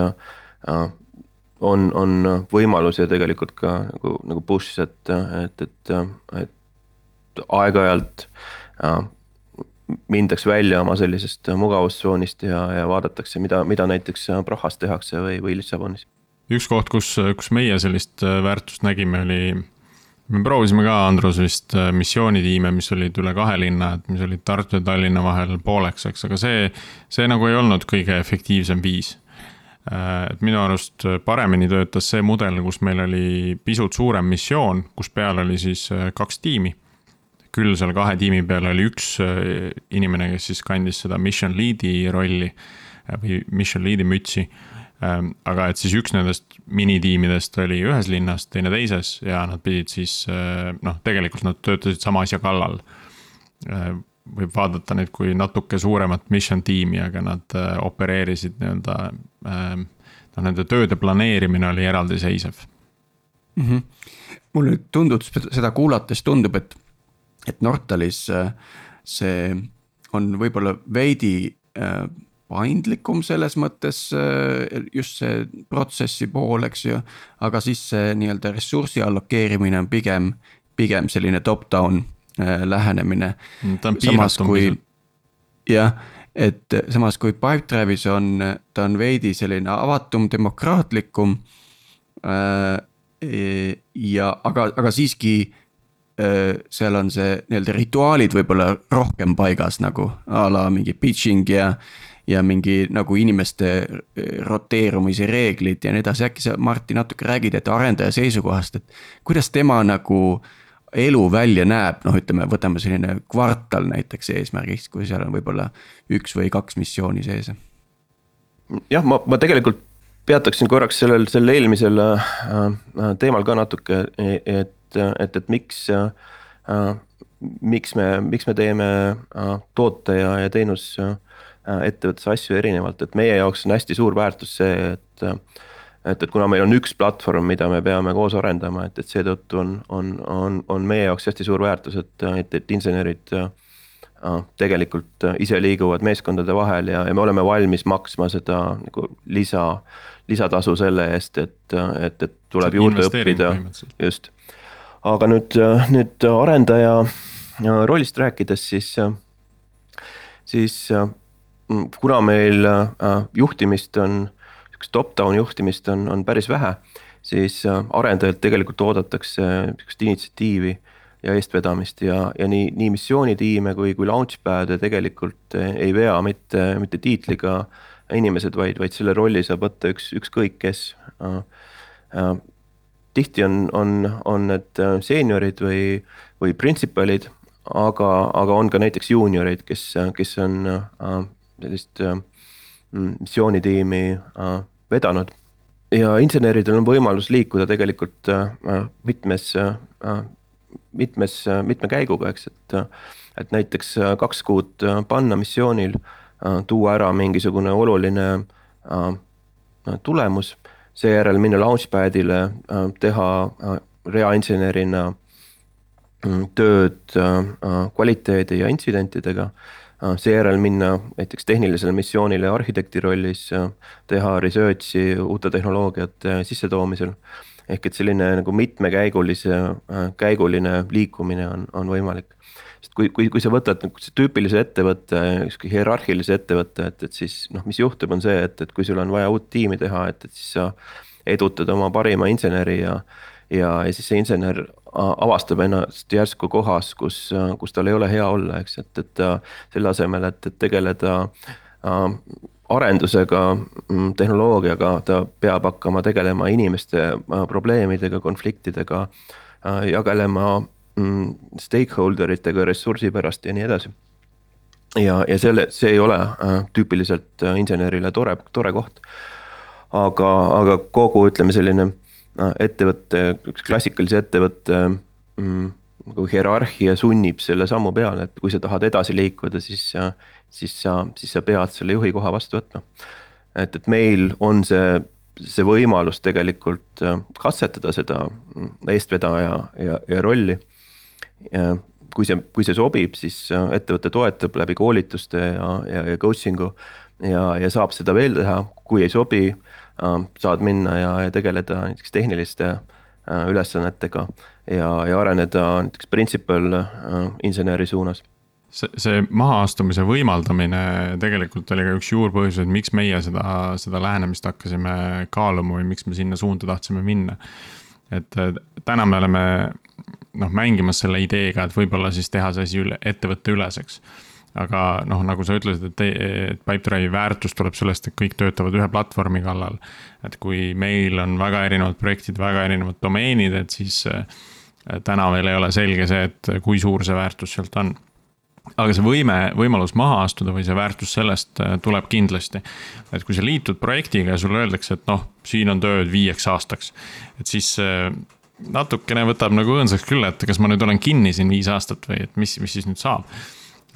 on, on võimalus ja tegelikult ka nagu, nagu push, et, et, et, et aeg-ajalt mindaks välja oma sellisest mugavustsoonist ja, ja vaadatakse, mida, mida näiteks Prahas tehakse või, või Lissabonis. Üks koht, kus, kus meie sellist äh, väärtust nägime, oli, me proovisime ka Andrus vist äh, missioonitiime, mis olid üle kahe linna, et mis olid Tartu ja Tallinna vahel pooleks, eks, aga see, see nagu ei olnud kõige efektiivsem viis äh, et minu arust paremini töötas see mudel, kus meil oli pisut suurem missioon, kus peal oli siis kaks tiimi küll seal kahe tiimi peal oli üks inimene, kes siis kandis seda mission lead'i rolli või mission lead'i mütsi. Ähm, aga et siis üks nendest minitiimidest oli ühes linnas, teine teises ja nad pidid siis äh, noh, tegelikult nad töötasid sama asja kallal. võib vaadata neid kui natuke suuremat mission tiimi, aga nad opereerisid nii-öelda ähm, noh, nende tööde planeerimine oli eraldiseisev mm. -hmm. mulle nüüd tundub, seda kuulates tundub, et et Nortalis äh, see on võib-olla veidi äh, paindlikum selles mõttes äh, just see protsessi pool, eks ju. aga siis see nii-öelda ressursi allokeerimine on pigem, pigem selline top-down lähenemine. Mm, ta on piiratum pisut. jah, et samas kui Pipedrive'is on, ta on veidi selline avatum, demokraatlikum. ja aga, aga siiski seal on see nii-öelda rituaalid võib-olla rohkem paigas nagu a la mingi pitching ja. Ja mingi nagu inimeste roteerumise reeglid ja nii edasi, äkki sa Martti natuke räägid, et arendaja seisukohast, et kuidas tema nagu elu välja näeb, noh, ütleme, võtame selline kvartal näiteks eesmärgiks, kui seal on võib-olla üks või kaks missiooni sees. jah, ma, ma tegelikult peatuksin korraks sellel, sellel eelmisel äh, teemal ka natuke, et et, et miks äh,, miks me, miks me teeme äh, toote ja, ja teenus äh, ettevõttes asju erinevalt, et meie jaoks on hästi suur väärtus see, et et, et kuna meil on üks platvorm, mida me peame koos arendama, et, et seetõttu on, on, on, on meie jaoks hästi suur väärtus, et, et, et insenerid äh, tegelikult ise liiguvad meeskondade vahel ja, ja me oleme valmis maksma seda nagu lisa, lisatasu selle eest, et, et, et tuleb juurde õppida, just. Aga nüüd, nüüd arendaja rollist rääkides, siis, siis kuna meil äh, juhtimist on, sihukest top-down juhtimist on, on päris vähe, siis äh, arendajalt tegelikult oodatakse sihukest initsiatiivi ja eestvedamist ja, ja nii, nii missioonitiime kui, kui launchpad'e tegelikult ei vea mitte, mitte tiitliga inimesed, vaid, vaid selle rolli saab võtta üks, ükskõik kes äh, tihti on, on, on need äh, seeniorid või, või principal'id, aga, aga on ka näiteks juuniorid, kes, kes on äh, sellist missioonitiimi vedanud. ja inseneridel on võimalus liikuda tegelikult mitmes, mitmes, mitme käiguga, eks, et. et näiteks kaks kuud panna missioonil, tuua ära mingisugune oluline tulemus seejärel minna launchpad'ile, äh, teha äh, reainsenerina mm, tööd äh, kvaliteedi ja intsidentidega. Seejärel minna näiteks tehnilisele missioonile arhitekti rollis, teha research'i uute tehnoloogiate sissetoomisel. ehk et selline nagu mitmekäigulise, käiguline liikumine on, on võimalik sest kui, kui, kui sa võtad nagu tüüpilise ettevõtte, ükskõik hierarhilise ettevõtte, et, et siis noh, mis juhtub, on see, et, et kui sul on vaja uut tiimi teha, et, et siis sa edutad oma parima inseneri ja. ja, ja siis see insener avastab ennast järsku kohas, kus, kus tal ei ole hea olla, eks, et, et selle asemel, et, et tegeleda äh, arendusega, mm, tehnoloogiaga, ta peab hakkama tegelema inimeste äh, probleemidega, konfliktidega äh,, jagelema mm, stakeholder itega ressursi pärast ja nii edasi. ja, ja selle, see ei ole äh, tüüpiliselt äh, insenerile tore, tore koht. aga, aga kogu ütleme selline äh, ettevõtte, üks klassikalise ettevõtte mm, nagu hierarhia sunnib selle sammu peale, et kui sa tahad edasi liikuda, siis, siis sa, siis sa pead selle juhi koha vastu võtma. et, et meil on see see võimalus tegelikult äh, katsetada seda mm, eestvedaja ja, ja rolli kui see, kui see sobib, siis äh, ettevõte toetab läbi koolituste ja, ja, ja coaching'u ja, ja saab seda veel teha, kui ei sobi, saad minna ja, ja tegeleda näiteks tehniliste äh, ülesannetega ja, ja areneda näiteks principal inseneri suunas see, see mahaastumise võimaldamine tegelikult oli ka üks juurpõhjuseid, miks meie seda, seda lähenemist hakkasime kaaluma või miks me sinna suunda tahtsime minna. et täna me oleme noh, mängimas selle ideega, et võib-olla siis teha see asi üle, ettevõtte üleseks. Aga noh, nagu sa ütlesid, et, et Pipedrive'i väärtus tuleb sellest, et kõik töötavad ühe platvormi kallal. et kui meil on väga erinevad projektid, väga erinevad domeenid, et siis äh, täna veel ei ole selge see, et kui suur see väärtus sealt on aga see võime, võimalus maha astuda või see väärtus sellest äh, tuleb kindlasti. et kui sa liitud projektiga ja sulle öeldakse, et noh, siin on tööd viieks aastaks, et siis äh, natukene võtab nagu õõnsaks küll, et kas ma nüüd olen kinni siin viis aastat või et mis, mis siis nüüd saab.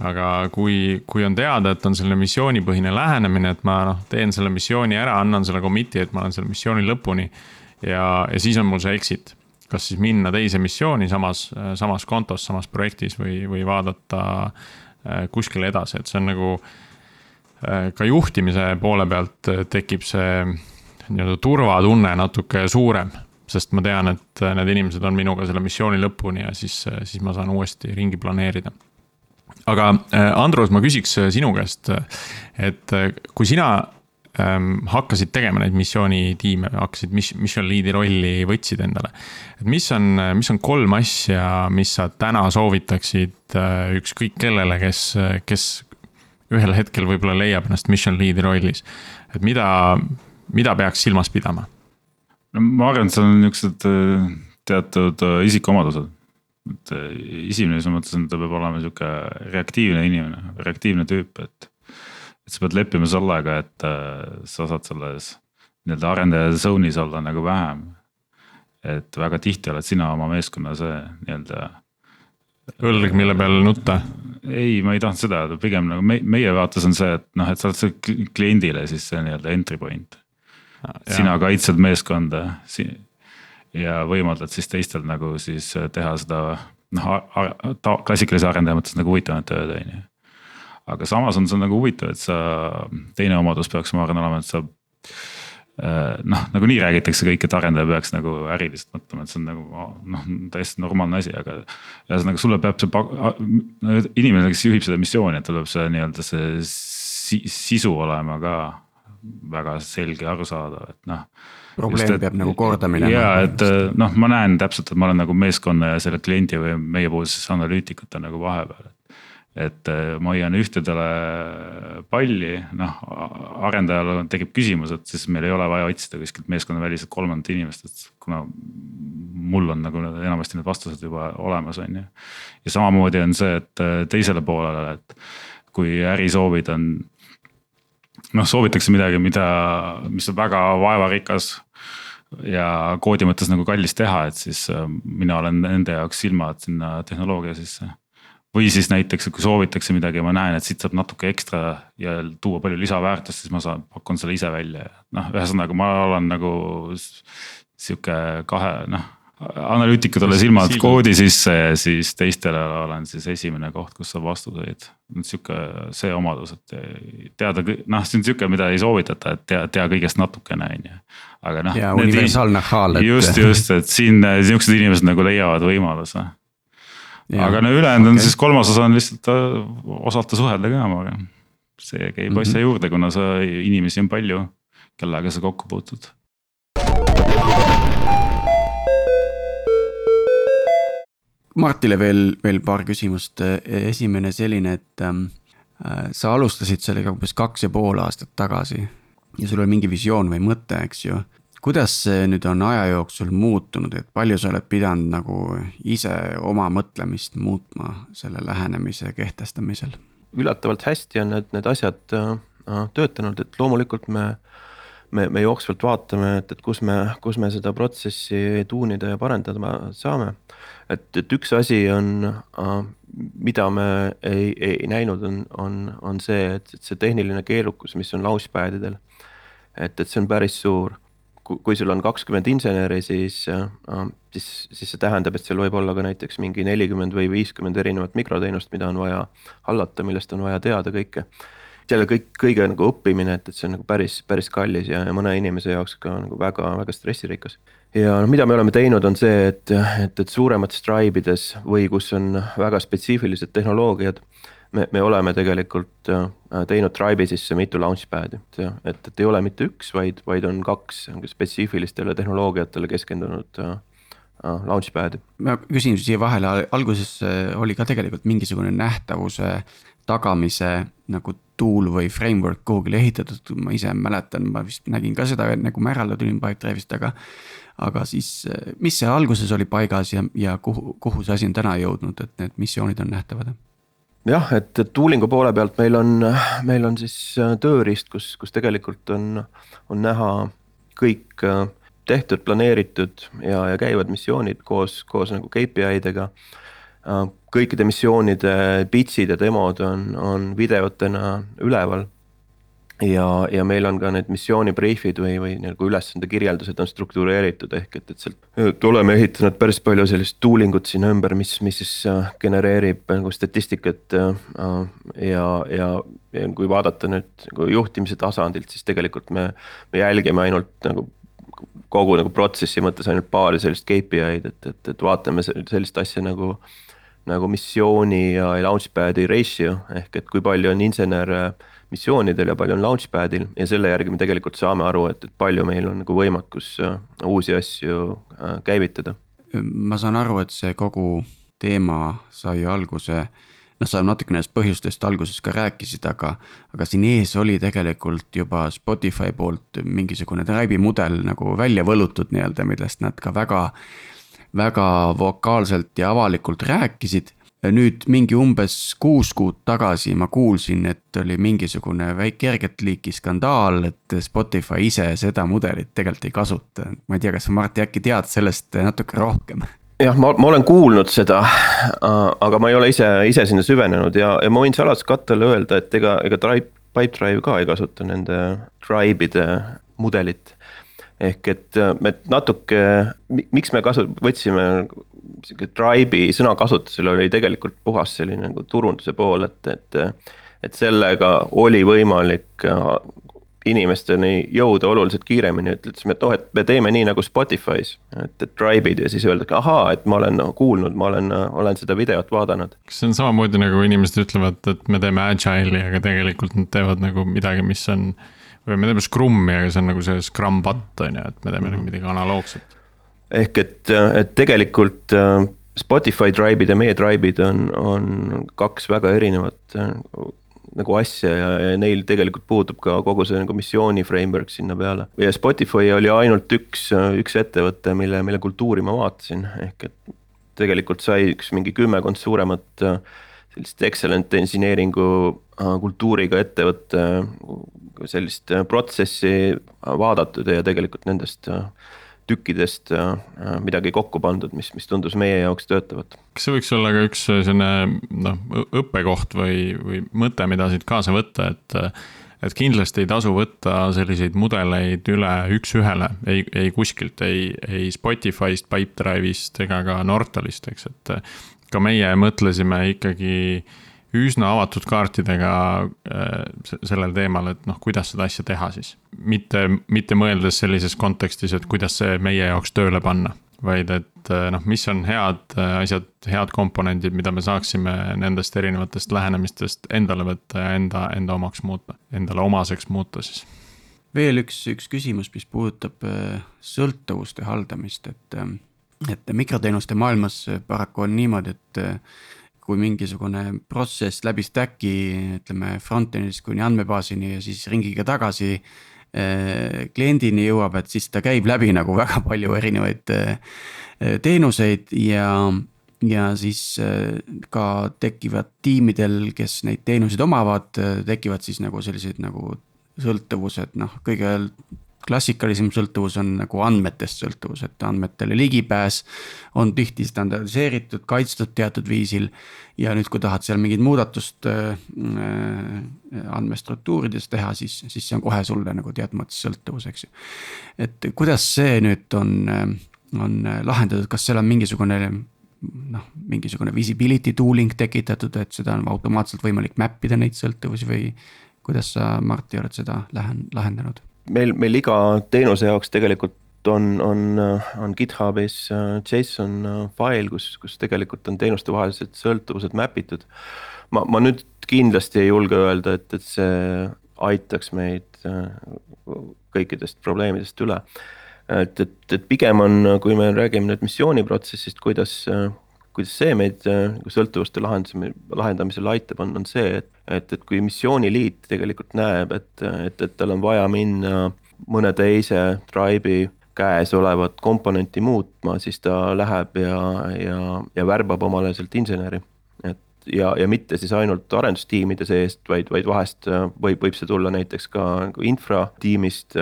Aga kui, kui on teada, et on selline missioonipõhine lähenemine, et ma noh, teen selle missiooni ära, annan selle commit'i, et ma olen selle missiooni lõpuni. ja, ja siis on mul see exit, kas siis minna teise missiooni samas, samas kontos, samas projektis või, või vaadata äh, kuskile edasi, et see on nagu äh, ka juhtimise poole pealt tekib see nii-öelda turvatunne natuke suurem sest ma tean, et need inimesed on minuga selle missiooni lõpuni ja siis, siis ma saan uuesti ringi planeerida. Aga äh, Andrus, ma küsiks äh, sinu käest, et äh, kui sina ähm, hakkasid tegema neid missioonitiime, hakkasid mis-, mission lead'i rolli võtsid endale. et mis on, mis on kolm asja, mis sa täna soovitaksid ükskõik kellele, kes, kes ühel hetkel võib-olla leiab ennast mission lead'i rollis, et mida, mida peaks silmas pidama? no ma arvan, et seal on niuksed äh, teatud äh, isikuomadused. Et äh, esimene, mis ma mõtlesin, ta peab olema sihuke reaktiivne inimene, reaktiivne tüüp, et. et sa pead leppima sellega, et sa saad selles nii-öelda arendaja zone'is olla nagu vähem. et väga tihti oled sina oma meeskonna see nii-öelda. õlg, mille peal nutta ei, ma ei tahtnud seda öelda, pigem nagu me, meie vaates on see, et noh, et sa oled see kliendile siis see nii-öelda entry point sina kaitsed meeskonda ja võimaldad siis teistel nagu siis teha seda noh, klassikalise arendaja mõttes nagu huvitavat tööd, on ju. aga samas on see nagu huvitav, et sa, teine omadus peaks, ma arvan, olema, et sa äh, noh, nagunii räägitakse kõik, et arendaja peaks nagu äriliselt mõtlema, et see on nagu noh, täiesti normaalne asi, aga. ühesõnaga sulle peab see inimene, kes juhib seda missiooni, et tal peab see nii-öelda see sisu olema ka väga selge, arusaadav, et noh. Probleem peab nagu korda minema. ja et noh, ma näen täpselt, et ma olen nagu meeskonna ja selle kliendi või meiepoolse siis analüütikute nagu vahepeal. et ma hoian ühtedele palli, noh arendajal tekib küsimus, et siis meil ei ole vaja otsida kuskilt meeskonnaväliselt kolmandat inimest, et kuna mul on nagu enamasti need vastused juba olemas, on ju. ja samamoodi on see, et teisele poolele, et kui ärisoovid on noh, soovitakse midagi, mida, mis on väga vaevarikas ja koodi mõttes nagu kallis teha, et siis äh, mina olen nende jaoks silmad sinna tehnoloogia sisse. või siis näiteks, kui soovitakse midagi ja ma näen, et siit saab natuke ekstra ja tuua palju lisaväärtust, siis ma saan, pakun selle ise välja ja noh, ühesõnaga ma olen nagu sihuke kahe noh analüütikud olles silmad koodi sisse ja siis teistele olen siis esimene koht, kus saab vastuseid. sihuke see omadus, et teada, noh, see on sihuke, mida ei soovitata, et tea, tea kõigest natukene, on ju. Aga noh. ja universaalne haal. just, just, et siin sihukesed inimesed nagu leiavad võimaluse. aga no ülejäänud okay. on siis kolmas osa on lihtsalt äh, osata suhelda ka omaga. see käib mm -hmm. asja juurde, kuna sa inimesi on palju, kellega sa kokku puutud Martile veel, veel paar küsimust, esimene selline, et ähm, äh, sa alustasid sellega umbes kaks ja pool aastat tagasi ja sul oli mingi visioon või mõte, eks ju. kuidas see nüüd on aja jooksul muutunud, et palju sa oled pidanud nagu ise oma mõtlemist muutma selle lähenemise kehtestamisel? üllatavalt hästi on need, need asjad äh, töötanud, et loomulikult me me, me jooksvalt vaatame, et, et kus me, kus me seda protsessi tuunida ja parendada saame et, et üks asi on, äh, mida me ei, ei näinud, on, on, on see, et, et see tehniline keerukus, mis on launchpad idel. Et, et see on päris suur. kui sul on kakskümmend inseneri, siis, äh, siis, siis see tähendab, et seal võib olla ka näiteks mingi nelikümmend või viiskümmend erinevat mikroteenust, mida on vaja hallata, millest on vaja teada kõike selle kõik, kõige nagu õppimine, et, et see on nagu päris, päris kallis ja, ja mõne inimese jaoks ka nagu väga-väga stressirikas ja noh, mida me oleme teinud, on see, et, et, et suuremates tribe ides või kus on väga spetsiifilised tehnoloogiad. Me, me oleme tegelikult äh, teinud tribe'i sisse mitu launchpad'i, et, et, et ei ole mitte üks, vaid, vaid on kaks spetsiifilistele tehnoloogiatele keskendunud äh, äh, launchpad'i. ma küsin siia vahele, alguses oli ka tegelikult mingisugune nähtavuse tagamise nagu tool või framework kuhugile ehitatud, ma ise mäletan, ma vist nägin ka seda, enne kui ma järele tulin Pipedrive'ist, aga aga siis, mis see alguses oli paigas ja, ja kuhu, kuhu see asi on täna jõudnud, et need missioonid on nähtavad? Jah, et, et tuulingu poole pealt meil on, meil on siis äh, tööriist, kus, kus tegelikult on, on näha kõik äh, tehtud, planeeritud ja, ja käivad missioonid koos, koos nagu KPI dega. Äh, kõikide missioonide pitch'id ja demod on, on videotena üleval ja, ja meil on ka need missiooni brief'id või, või nagu ülesande kirjeldused on struktureeritud, ehk et, et sealt oleme ehitanud päris palju sellist tooling ut sinna ümber, mis, mis siis genereerib nagu statistikat ja, ja, ja kui vaadata nüüd nagu juhtimise tasandilt, siis tegelikult me, me jälgime ainult nagu kogu nagu protsessi mõttes ainult paari sellist KPI-d, et, et, et vaatame sellist asja nagu nagu missiooni ja launchpad'i ratio ehk et kui palju on insenere äh, missioonidel ja palju on launchpad'il ja selle järgi me tegelikult saame aru, et, et palju meil on nagu võimekus äh, uusi asju äh, käivitada. ma saan aru, et see kogu teema sai alguse noh, sa natukene nendest põhjustest alguses ka rääkisid, aga, aga siin ees oli tegelikult juba Spotify poolt mingisugune Tribe'i mudel nagu välja võlutud nii-öelda, millest nad ka väga, väga vokaalselt ja avalikult rääkisid nüüd mingi umbes kuus kuud tagasi ma kuulsin, et oli mingisugune väike kerget liiki skandaal, et Spotify ise seda mudelit tegelikult ei kasuta. ma ei tea, kas sa Martti äkki tead sellest natuke rohkem? jah, ma, ma olen kuulnud seda, aga ma ei ole ise, ise sinna süvenenud ja, ja ma võin salaskattele öelda, et ega, ega Drive, Pipedrive ka ei kasuta nende tribe'ide mudelit ehk et me natuke, miks me kasu-, võtsime sihuke tribe'i sõnakasutusel oli tegelikult puhas selline nagu turunduse pool, et, et. et sellega oli võimalik äh, inimesteni jõuda oluliselt kiiremini, ütlesime, et oh, et me teeme nii nagu Spotify's. et, et tribe'id ja siis öeldakse, ahaa, et ma olen kuulnud, ma olen, olen seda videot vaadanud. kas see on samamoodi nagu inimesed ütlevad, et me teeme agile'i, aga tegelikult nad teevad nagu midagi, mis on. või me teeme Scrum'i, aga see on nagu see Scrum bot on ju, et me teeme mm -hmm. midagi analoogset ehk et, et tegelikult äh, Spotify tribe'id ja meie tribe'id on, on kaks väga erinevat äh, nagu asja ja, ja neil tegelikult puudub ka kogu see nagu missiooni framework sinna peale. ja Spotify oli ainult üks, üks ettevõte, mille, mille kultuuri ma vaatasin, ehk et tegelikult sai üks mingi kümmekond suuremat äh, sellist excellent engineering'u kultuuriga ettevõtte sellist protsessi vaadatud ja tegelikult nendest tükkidest midagi kokku pandud, mis, mis tundus meie jaoks töötavat. kas see võiks olla ka üks selline noh, õppekoht või, või mõte, mida siit kaasa võtta, et et kindlasti ei tasu võtta selliseid mudeleid üle üks-ühele, ei, ei kuskilt, ei, ei Spotify'st, Pipedrive'ist ega ka Nortalist, eks, et ka meie mõtlesime ikkagi üsna avatud kaartidega äh, sellel teemal, et noh, kuidas seda asja teha siis. mitte, mitte mõeldes sellises kontekstis, et kuidas see meie jaoks tööle panna vaid et äh, noh, mis on head äh, asjad, head komponendid, mida me saaksime nendest erinevatest lähenemistest endale võtta ja enda, enda omaks muuta, endale omaseks muuta siis. veel üks, üks küsimus, mis puudutab sõltuvuste haldamist, et, et mikroteenuste maailmas paraku on niimoodi, et kui mingisugune protsess läbi stack'i, ütleme front-end'ist kuni andmebaasini ja siis ringiga tagasi Äh, kliendini jõuab, et siis ta käib läbi nagu väga palju erinevaid äh, teenuseid ja, ja siis äh, ka tekivad tiimidel, kes neid teenuseid omavad, tekivad siis nagu sellised nagu sõltuvused, noh, kõige klassikalisem sõltuvus on nagu andmetest sõltuvus, et andmetele ligipääs on tihti standardiseeritud, kaitstud teatud viisil. ja nüüd, kui tahad seal mingit muudatust äh, andmestruktuurides teha, siis, siis see on kohe sulle nagu teatud mõttes sõltuvus, eks ju. et kuidas see nüüd on, on lahendatud, kas seal on mingisugune noh, mingisugune visibility tooling tekitatud, et seda on automaatselt võimalik map ida neid sõltuvusi või kuidas sa, Martti, oled seda lähen-, lahendanud? Meil, meil iga teenuse jaoks tegelikult on, on, on GitHubis äh, JSON äh, fail, kus, kus tegelikult on teenustevahelised sõltuvused map itud. ma, ma nüüd kindlasti ei julge öelda, et, et see aitaks meid äh, kõikidest probleemidest üle. et, et, et pigem on, kui me räägime nüüd missiooniprotsessist, kuidas kuidas see meid nagu sõltuvuste lahendamise, lahendamisel aitab, on, on see, et, et, et kui missiooniliit tegelikult näeb, et, et, et tal on vaja minna mõne teise tribe'i käes olevat komponenti muutma, siis ta läheb ja, ja, ja värbab omale sealt inseneri. et ja, ja mitte siis ainult arendustiimide seest, vaid, vaid vahest võib, võib see tulla näiteks ka infratiimist,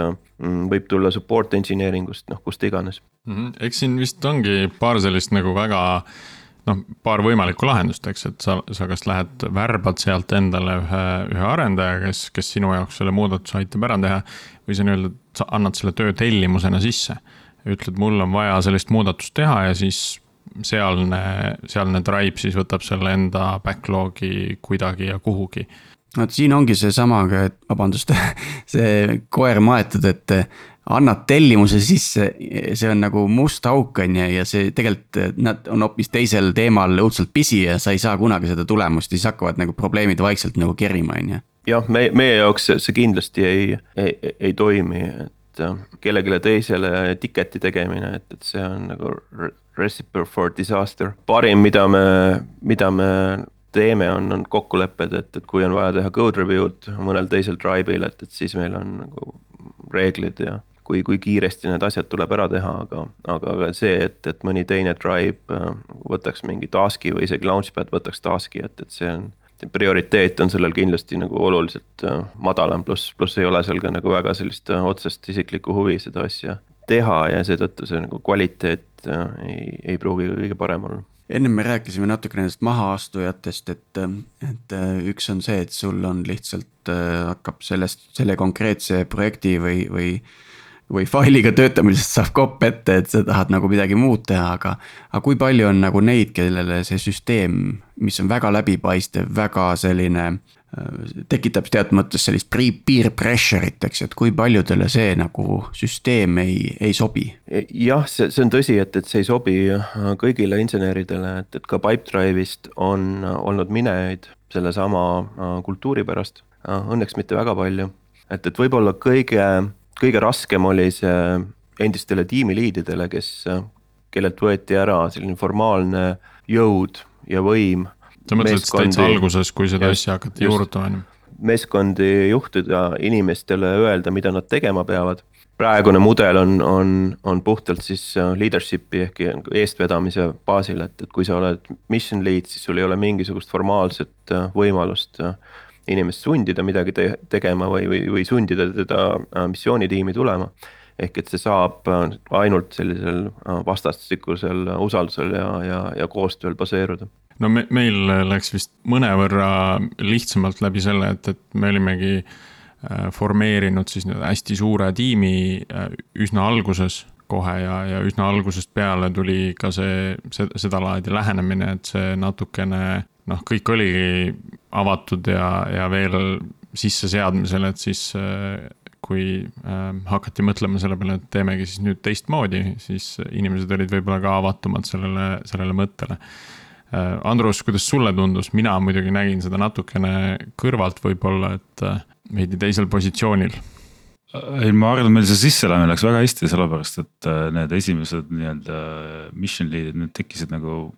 võib tulla support engineering ust, noh kust iganes mm. -hmm. eks siin vist ongi paar sellist nagu väga noh, paar võimalikku lahendust, eks, et sa, sa kas lähed, värbad sealt endale ühe, ühe arendaja, kes, kes sinu jaoks selle muudatuse aitab ära teha. või sa nii-öelda, sa annad selle töö tellimusena sisse. ütled, mul on vaja sellist muudatust teha ja siis sealne, sealne tribe siis võtab selle enda backlog'i kuidagi ja kuhugi vot siin ongi seesama, et vabandust, see koer maetud, et annad tellimuse sisse, see on nagu must auk on ju ja see tegelikult nad on hoopis teisel teemal õudselt pisi ja sa ei saa kunagi seda tulemust ja siis hakkavad nagu probleemid vaikselt nagu kerima, on ju. jah, me, meie jaoks see kindlasti ei, ei, ei toimi, et äh, kellelegi teisele ticket'i tegemine, et, et see on nagu recipe for disaster. parim, mida me, mida me teeme, on, on kokkulepped, et, et kui on vaja teha code review'd mõnel teisel tribe'il, et, et siis meil on nagu reeglid ja kui, kui kiiresti need asjad tuleb ära teha, aga, aga, aga see, et, et mõni teine tribe äh, võtaks mingi task'i või isegi launchpad võtaks task'i, et, et see on. prioriteet on sellel kindlasti nagu oluliselt äh, madalam, pluss, pluss ei ole seal ka nagu väga sellist äh, otsest isiklikku huvi seda asja teha ja seetõttu see nagu kvaliteet ei, ei pruugi kõige parem olla ennem me rääkisime natuke nendest mahaastujatest, et, et üks on see, et sul on lihtsalt hakkab sellest, selle konkreetse projekti või, või või failiga töötamisest saab kopp ette, et sa tahad nagu midagi muud teha, aga. aga kui palju on nagu neid, kellele see süsteem, mis on väga läbipaistev, väga selline äh, tekitab teatud mõttes sellist peer pressure'it, eks, et kui paljudele see nagu süsteem ei, ei sobi? jah, see, see on tõsi, et, et see ei sobi kõigile inseneridele, et, et ka Pipedrive'ist on olnud minejaid sellesama äh, kultuuri pärast. Õnneks mitte väga palju, et, et võib-olla kõige kõige raskem oli see endistele tiimiliididele, kes, kellelt võeti ära selline formaalne jõud ja võim. sa mõtlesid täitsa alguses, kui seda asja hakati juurutama, on ju? meeskondi juhtida, inimestele öelda, mida nad tegema peavad. praegune mudel on, on, on puhtalt siis leadership'i ehk eestvedamise baasil, et, et kui sa oled mission lead, siis sul ei ole mingisugust formaalset võimalust inimest sundida midagi te tegema või, või, või sundida teda missioonitiimi tulema. Ehk et see saab ainult sellisel vastastikusel usaldusel ja, ja, ja koostööl baseeruda. No me, meil läks vist mõnevõrra lihtsamalt läbi selle, et, et me olimegi äh, formeerinud siis hästi suure tiimi äh, üsna alguses kohe ja, ja üsna algusest peale tuli ka see, sedalaadi lähenemine, et see natukene noh, kõik oligi avatud ja, ja veel sisseseadmisel, et siis äh, kui äh, hakati mõtlema selle peale, et teemegi siis nüüd teistmoodi, siis inimesed olid võib-olla ka avatumad sellele, sellele mõttele Äh, Andrus, kuidas sulle tundus, mina muidugi nägin seda natukene kõrvalt võib-olla, et äh, veidi teisel positsioonil. Ei, ma arvan, et meil see sisseelamine läks väga hästi, sellepärast et äh, need esimesed nii-öelda mission lead'id, need tekkisid nagu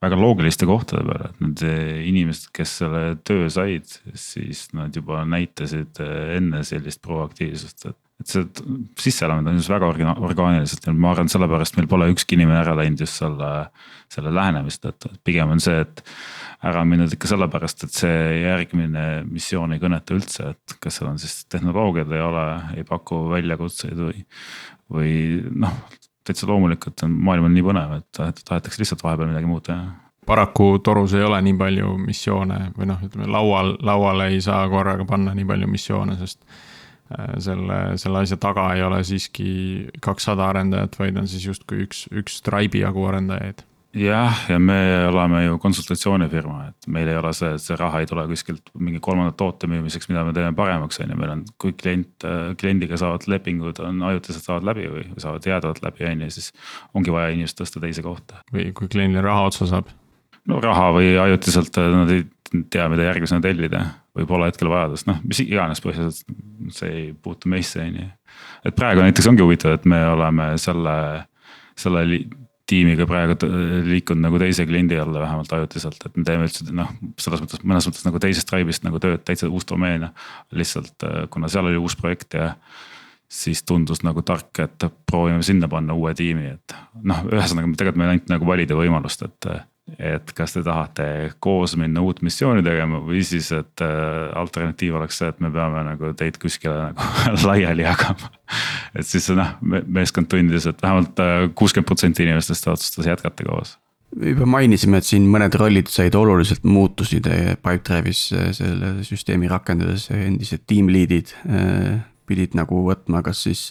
väga loogiliste kohtade peale, et need inimesed, kes selle töö said, siis nad juba näitasid enne sellist proaktiivsust, et et see sisseelamine toimus väga orgaaniliselt ja ma arvan, sellepärast meil pole ükski inimene ära läinud just selle, selle lähenemise tõttu, et pigem on see, et. Ära mindud ikka sellepärast, et see järgmine missioon ei kõneta üldse, et kas seal on siis tehnoloogiad ei ole, ei paku väljakutseid või. või noh, täitsa loomulikult on, maailm on nii põnev, et tahetakse lihtsalt vahepeal midagi muud teha paraku torus ei ole nii palju missioone või noh, ütleme laual, lauale ei saa korraga panna nii palju missioone, sest Äh, selle, selle asja taga ei ole siiski kakssada arendajat, vaid on siis justkui üks, üks Stripe'i jagu arendajaid jah, ja me oleme ju konsultatsioonifirma, et meil ei ole see, et see raha ei tule kuskilt mingi kolmanda toote müümiseks, mida me teeme paremaks, on ju, meil on, kui klient, kliendiga saavad lepingud on ajutiselt saavad läbi või saavad jäädavalt läbi, on ju, siis. ongi vaja inimest tõsta teise kohta. või kui kliendil raha otsa saab. no raha või ajutiselt nad ei tea, mida järgmisena tellida või pole hetkel vajadust, noh, mis iganes põhjused, see ei puutu meisse, on ju. et praegu näiteks ongi huvitav, et me oleme selle, selle tiimiga praegu liikunud nagu teise kliendi alla vähemalt ajutiselt, et me teeme üldse noh, selles mõttes mõnes mõttes nagu teisest tribe'ist nagu tööd, täitsa uus domeen. lihtsalt äh, kuna seal oli uus projekt ja siis tundus nagu tark, et proovime sinna panna uue tiimi, et noh, ühesõnaga tegelikult meil ainult nagu valida võimalust, et et kas te tahate koos minna uut missiooni tegema või siis, et äh, alternatiiv oleks see, et me peame nagu teid kuskile nagu laiali jagama. et siis noh, meeskond tundis, et vähemalt äh, kuuskümmend protsenti inimestest otsustas jätkata koos. juba mainisime, et siin mõned rollid said oluliselt muutusid Pipedrive'is selle süsteemi rakendades, endised tiim lead'id pidid nagu võtma, kas siis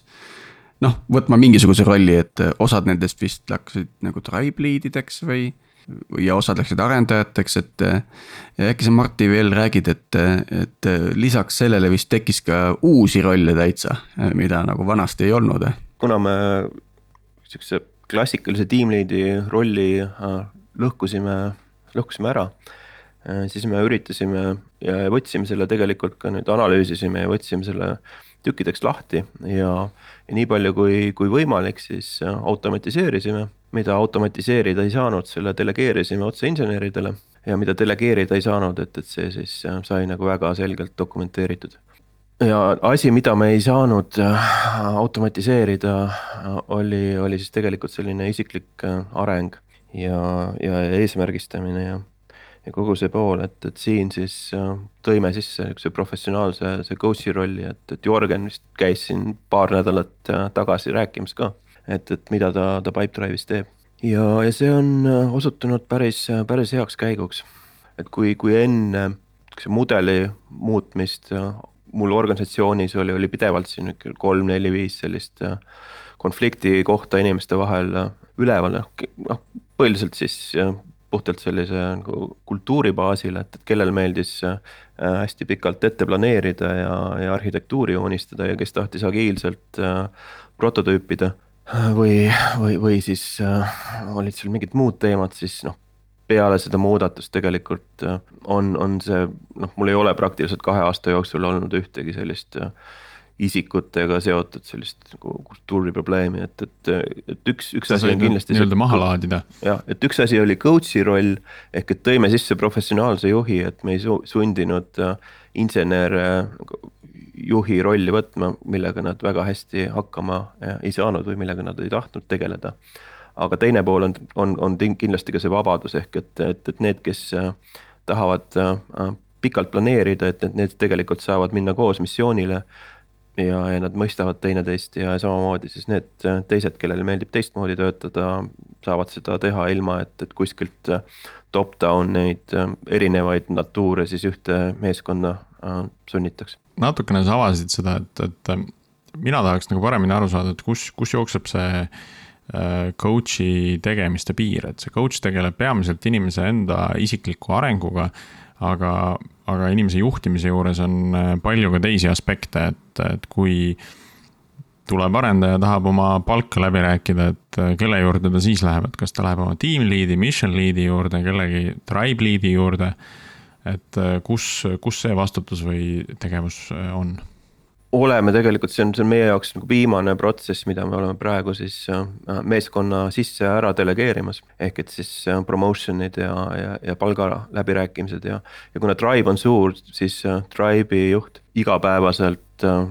noh, võtma mingisuguse rolli, et osad nendest vist läksid nagu tribe lead ideks või ja osad läksid arendajateks, et. äkki sa Martti veel räägid, et, et lisaks sellele vist tekkis ka uusi rolle täitsa, mida nagu vanasti ei olnud. kuna me sihukese klassikalise tiimliidi rolli äh, lõhkusime, lõhkusime ära äh, siis me üritasime ja võtsime selle tegelikult ka nüüd analüüsisime ja võtsime selle tükkideks lahti ja, ja nii palju kui, kui võimalik, siis äh, automatiseerisime mida automatiseerida ei saanud, selle delegeerisime otse inseneridele ja mida delegeerida ei saanud, et, et see siis äh, sai nagu väga selgelt dokumenteeritud. ja asi, mida me ei saanud äh, automatiseerida, oli, oli siis tegelikult selline isiklik areng ja, ja eesmärgistamine ja ja kogu see pool, et, et siin siis tõime sisse niisuguse professionaalse see coach'i rolli, et, et Jörgen vist käis siin paar nädalat tagasi rääkimas ka et, et mida ta, ta Pipedrive'is teeb. ja, ja see on äh, osutunud päris, äh, päris heaks käiguks. et kui, kui enne see mudeli muutmist äh, mul organisatsioonis oli, oli pidevalt siin kolm-neli-viis sellist konflikti kohta inimeste vahel üleval, noh põhiliselt siis puhtalt sellise nagu kultuuri baasil, et, et kellel meeldis hästi pikalt ette planeerida ja, ja arhitektuuri joonistada ja kes tahtis agiilselt prototüüpida või, või, või siis äh, olid seal mingid muud teemad, siis noh, peale seda muudatust tegelikult äh, on, on see noh, mul ei ole praktiliselt kahe aasta jooksul olnud ühtegi sellist äh, isikutega seotud sellist nagu kultuuriprobleemi, et, et, et üks, üks asi on kindlasti. nii-öelda maha laadida. jah, et üks asi oli coach'i roll ehk et tõime sisse professionaalse juhi, et me ei sundinud insenere juhi rolli võtma, millega nad väga hästi hakkama ei saanud või millega nad ei tahtnud tegeleda. aga teine pool on, on, on kindlasti ka see vabadus ehk et, et, et need, kes äh, tahavad äh, pikalt planeerida, et, et need tegelikult saavad minna koos missioonile. Ja, ja nad mõistavad teineteist ja samamoodi siis need teised, kellele meeldib teistmoodi töötada, saavad seda teha ilma, et, et kuskilt top-down neid erinevaid natuure siis ühte meeskonna sunnitakse. natukene sa avasid seda, et, et mina tahaks nagu paremini aru saada, et kus, kus jookseb see Äh, coach'i tegemiste piir, et see coach tegeleb peamiselt inimese enda isikliku arenguga. Aga, aga inimese juhtimise juures on äh, palju ka teisi aspekte, et, et kui tuleb arendaja, tahab oma palka läbi rääkida, et äh, kelle juurde ta siis läheb, et kas ta läheb oma team lead'i, mission lead'i juurde, kellegi tribe lead'i juurde. et kus, kus see vastutus või tegevus on oleme tegelikult, see on, see on meie jaoks nagu viimane protsess, mida me oleme praegu siis äh, meeskonna sisse ära delegeerimas. ehk et siis äh, promotion'id ja, ja, ja palga läbirääkimised ja, ja kuna Tribe on suur, siis äh, Tribe'i juht igapäevaselt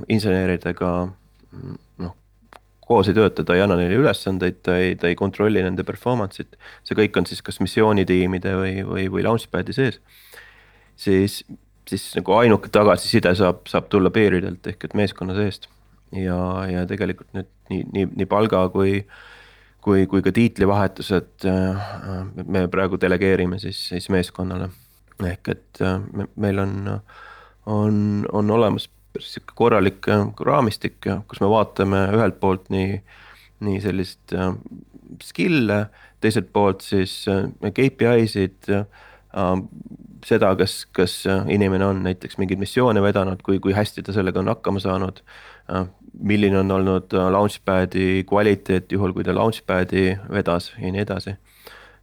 inseneridega mm, noh. koos ei tööta, ta ei anna neile ülesandeid, ta ei, ta ei kontrolli nende performance'it. see kõik on siis kas missioonitiimide või, või, või launchpad'i sees. siis siis nagu ainuke tagasiside saab, saab tulla peeridelt ehk et meeskonna seest. ja, ja tegelikult nüüd nii, nii, nii palga kui, kui, kui ka tiitlivahetused äh, me praegu delegeerime siis, siis meeskonnale. ehk et äh, me, meil on, on, on olemas sihuke korralik äh, raamistik, kus me vaatame ühelt poolt nii, nii sellist skill'e, teiselt poolt siis KPI-sid seda, kas, kas äh, inimene on näiteks mingeid missioone vedanud, kui, kui hästi ta sellega on hakkama saanud. Äh, milline on olnud äh, launchpad'i kvaliteet, juhul kui ta launchpad'i vedas ja nii edasi.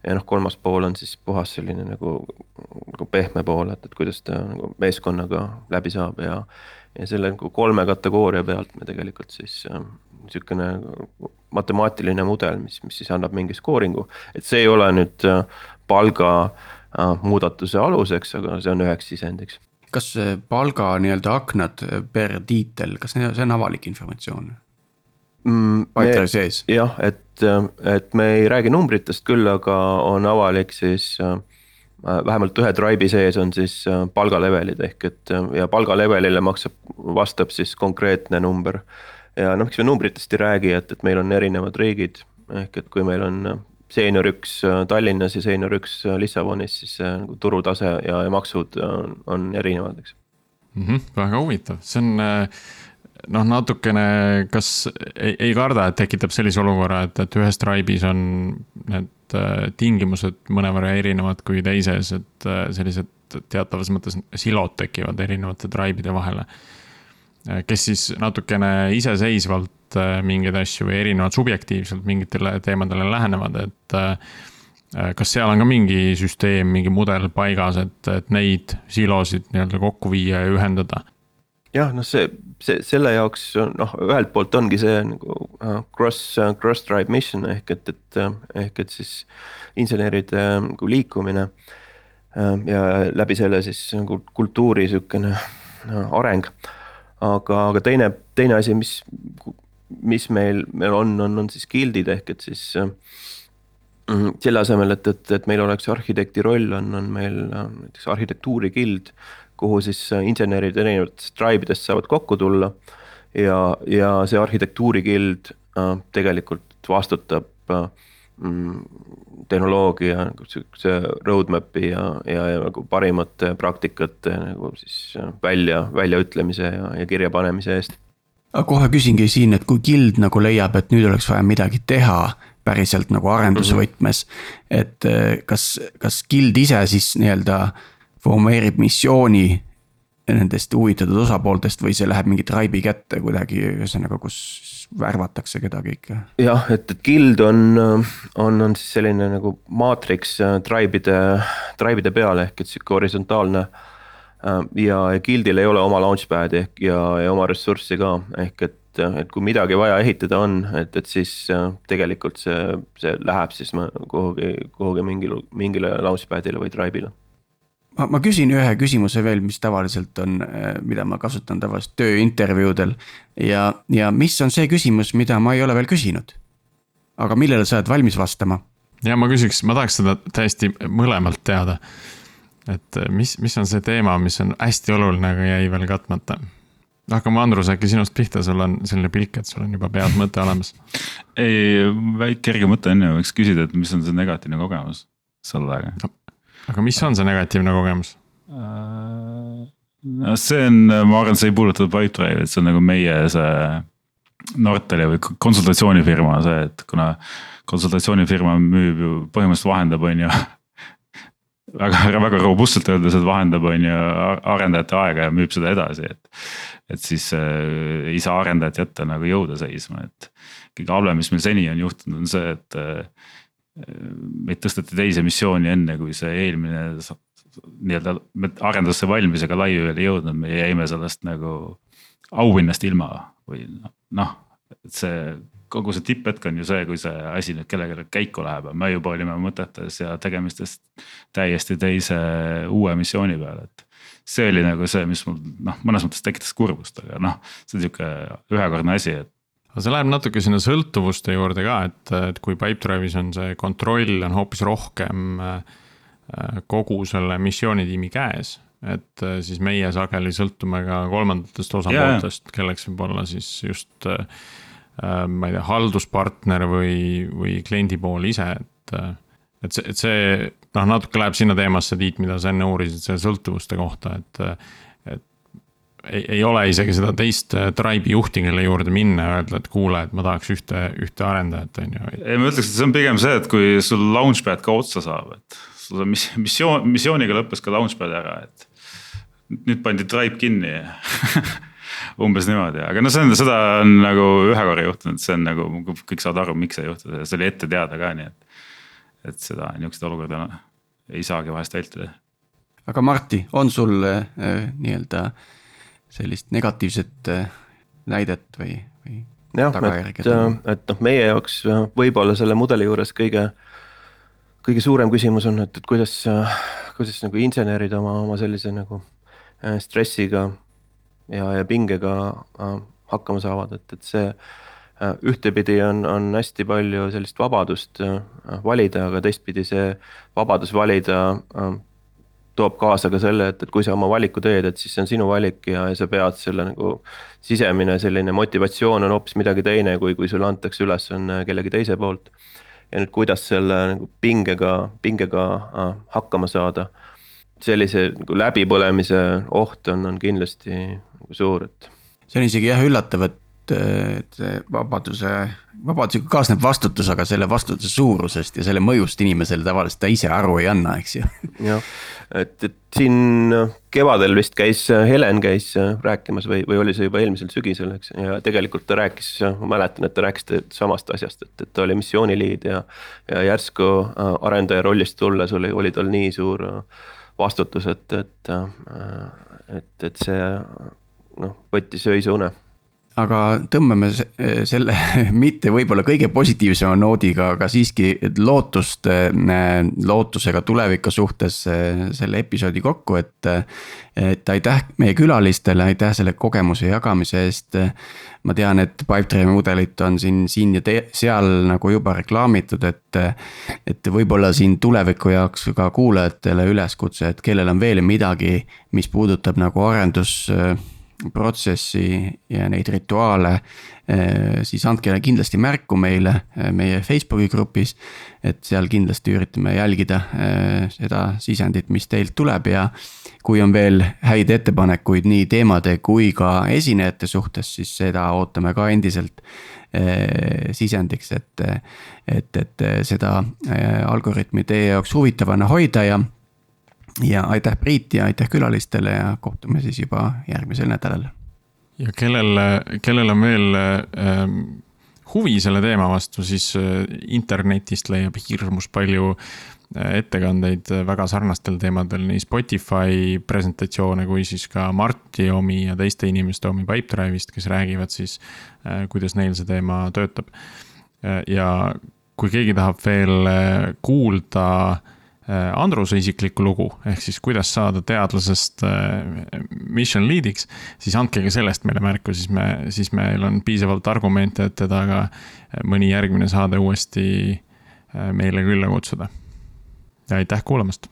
ja noh, kolmas pool on siis puhas selline nagu, nagu pehme pool, et, et kuidas ta nagu meeskonnaga läbi saab ja. ja selle nagu kolme kategooria pealt me tegelikult siis niisugune matemaatiline mudel, mis, mis siis annab mingi skooringu, et see ei ole nüüd palga Äh, muudatuse aluseks, aga see on üheks sisendiks. kas palga nii-öelda aknad per tiitel, kas see on avalik informatsioon mm,? Pipedrive'i sees? jah, et, et me ei räägi numbritest küll, aga on avalik siis äh, vähemalt ühe tribe'i sees on siis äh, palgalevelid ehk et ja palgalevelile maksab, vastab siis konkreetne number. ja noh, miks me numbritest ei räägi, et, et meil on erinevad riigid ehk et kui meil on seenior üks äh, Tallinnas ja seenior üks äh, Lissabonis, siis see nagu turutase ja, ja maksud on, on erinevad, eks mm. -hmm, väga huvitav, see on äh, noh, natukene, kas ei, ei karda, et tekitab sellise olukorra, et, et ühes Tribe'is on need tingimused mõnevõrra erinevad kui teises, et sellised teatavas mõttes silod tekivad erinevate Tribe'ide vahele. Kes siis natukene iseseisvalt äh, mingeid asju või erinevalt subjektiivselt mingitele teemadele lähenevad, et äh, kas seal on ka mingi süsteem, mingi mudel paigas, et, et neid silosid nii-öelda kokku viia ja ühendada? jah, noh, see, see selle jaoks noh, ühelt poolt ongi see nagu cross cross drive mission ehk et, et ehk et siis inseneride nagu liikumine. ja läbi selle siis nagu kultuuri sihukene areng. Aga, aga teine, teine asi, mis mis meil, meil on, on, on siis gildid ehk et siis äh, selle asemel, et, et, et meil oleks arhitekti roll, on, on meil äh, näiteks arhitektuurigild, kuhu siis äh, insenerid erinevatest tribe idest saavad kokku tulla. ja, ja see arhitektuurigild äh, tegelikult vastutab äh, mm, tehnoloogia nagu sihukese roadmap'i ja, ja, ja nagu parimate praktikate nagu siis välja, väljaütlemise ja, ja kirjapanemise eest aga kohe küsingi siin, et kui gild nagu leiab, et nüüd oleks vaja midagi teha päriselt nagu arenduse mhm. võtmes. et eh, kas, kas gild ise siis nii-öelda formeerib missiooni nendest huvitatud osapooltest või see läheb mingi tribe'i kätte kuidagi, ühesõnaga, kus värvatakse kedagi ikka? jah, et, et guild on, on, on siis selline nagu maatriks eh, tribe'ide, tribe'ide peale ehk et sihuke horisontaalne äh, Äh, ja Guildil ei ole oma launchpad'i ehk ja, ja oma ressurssi ka, ehk et, et kui midagi vaja ehitada on, et, et siis äh, tegelikult see, see läheb siis kuhugi, kuhugi mingile, mingile launchpad'ile või tribe'ile ma, ma küsin ühe küsimuse veel, mis tavaliselt on, äh, mida ma kasutan tavaliselt tööintervjuudel. ja, ja mis on see küsimus, mida ma ei ole veel küsinud? aga millele sa oled valmis vastama? ja ma küsiks, ma tahaks seda täiesti mõlemalt teada et mis, mis on see teema, mis on hästi oluline, aga jäi veel katmata? hakkame, Andrus, äkki sinust pihta, sul on selline pilk, et sul on juba peas mõte olemas. ei, väike kerge mõte on ju, võiks küsida, et mis on see negatiivne kogemus sellega. Aga mis on see negatiivne kogemus? no see on, ma arvan, see ei puuduta Pipedrive'it, see on nagu meie see Nortali või konsultatsioonifirma see, et kuna konsultatsioonifirma müüb ju põhimõtteliselt vahendab, on ju väga, väga robustselt öeldes, et vahendab, on ju arendajate aega ja müüb seda edasi, et. et siis äh, ei saa arendajat jätta nagu jõuda seisma, et kõige halvem, mis meil seni on juhtunud, on see, et äh,. Meid tõsteti teise missiooni enne, kui see eelmine nii-öelda arendusse valmis, aga veel ei jõudnud, me jäime sellest nagu auhinnast ilma või noh, et see kogu see tipphetk on ju see, kui see asi nüüd kellelegi käiku läheb me juba olime mõtetes ja tegemistes täiesti teise uue missiooni peal, et. see oli nagu see, mis mul noh, mõnes mõttes tekitas kurbust, aga noh, see on sihuke ühekordne asi, et aga see läheb natuke sinna sõltuvuste juurde ka, et, et kui Pipedrive'is on see kontroll on hoopis rohkem äh, kogu selle missioonitiimi käes. et äh, siis meie sageli sõltume ka kolmandatest osapooltest, kelleks võib olla siis just äh, ma ei tea, halduspartner või, või kliendi pool ise, et. Et see, et see noh, natuke läheb sinna teemasse, Tiit, mida sa enne uurisid, selle sõltuvuste kohta, et. Ei, ei ole isegi seda teist äh, tribe'i juhti, kelle juurde minna ja öelda, et kuule, et ma tahaks ühte, ühte arendajat, on ju. ei, ma ütleks, et see on pigem see, et kui sul launchpad ka otsa saab, et sul on mis, missioon, missiooniga lõppes ka launchpad ära, et. nüüd pandi tribe kinni umbes niimoodi, aga no see on, seda on nagu ühe korra juhtunud, see on nagu kõik saavad aru, miks see juhtus ja see oli ette teada ka, nii et. et seda niisuguseid olukorda no, ei saagi vahest vältida. aga Marti, on sul äh, nii-öelda sellist negatiivset äh, näidet või, või? jah, et, äh, et noh, meie jaoks äh, võib-olla selle mudeli juures kõige, kõige suurem küsimus on, et, et kuidas, kuidas nagu insenerid oma, oma sellise nagu stressiga ja, ja pingega hakkama saavad, et, et see ühtepidi on, on hästi palju sellist vabadust valida, aga teistpidi see vabadus valida toob kaasa ka selle, et, et kui sa oma valiku teed, et siis see on sinu valik ja, ja sa pead selle nagu. sisemine selline motivatsioon on hoopis midagi teine, kui, kui sulle antakse ülesanne kellegi teise poolt. ja nüüd, kuidas selle nagu pingega, pingega hakkama saada. sellise nagu läbipõlemise oht on, on kindlasti nagu suur, et. see on isegi jah üllatav, et, et see vabaduse, vabadusega kaasneb vastutus, aga selle vastutuse suurusest ja selle mõjust inimesele tavaliselt ta ise aru ei anna, eks ju. jah, et, et siin kevadel vist käis Helen käis rääkimas või, või oli see juba eelmisel sügisel, eks, ja tegelikult ta rääkis, ma mäletan, et te rääkisite samast asjast, et, et ta oli missiooniliid ja. ja järsku äh, arendaja rollist tulles oli, oli tal nii suur äh, vastutus, et, et, äh, et, et see noh, võttis öise une aga tõmbame selle mitte võib-olla kõige positiivsema noodiga, aga siiski lootust, lootusega tuleviku suhtes selle episoodi kokku, et. et aitäh meie külalistele, aitäh selle kogemuse jagamise eest. ma tean, et Pipedrive'i mudelit on siin, siin ja seal nagu juba reklaamitud, et. et võib-olla siin tuleviku jaoks ka kuulajatele üleskutse, et kellel on veel midagi, mis puudutab nagu arendus protsessi ja neid rituaale, eh, siis andke kindlasti märku meile eh, meie Facebooki grupis. et seal kindlasti üritame jälgida eh, seda sisendit, mis teilt tuleb ja kui on veel häid ettepanekuid nii teemade kui ka esinejate suhtes, siis seda ootame ka endiselt sisendiks, et, et, et seda algoritmi teie jaoks huvitavana hoida ja ja aitäh, Priit ja aitäh külalistele ja kohtume siis juba järgmisel nädalal. ja kellel, kellel on veel äh, huvi selle teema vastu, siis äh, internetist leiab hirmus palju äh, ettekandeid väga sarnastel teemadel, nii Spotify presentatsioone kui siis ka Marti omi ja teiste inimeste omi Pipedrive'ist, kes räägivad siis äh,, kuidas neil see teema töötab. Äh, ja kui keegi tahab veel äh, kuulda äh, Äh, Andruse isiklikku lugu, ehk siis kuidas saada teadlasest äh, mission lead'iks, siis andke ka sellest meile märku, siis me, siis meil on piisavalt argumente, et teda ka äh, mõni järgmine saade uuesti meile külla kutsuda. ja aitäh kuulamast.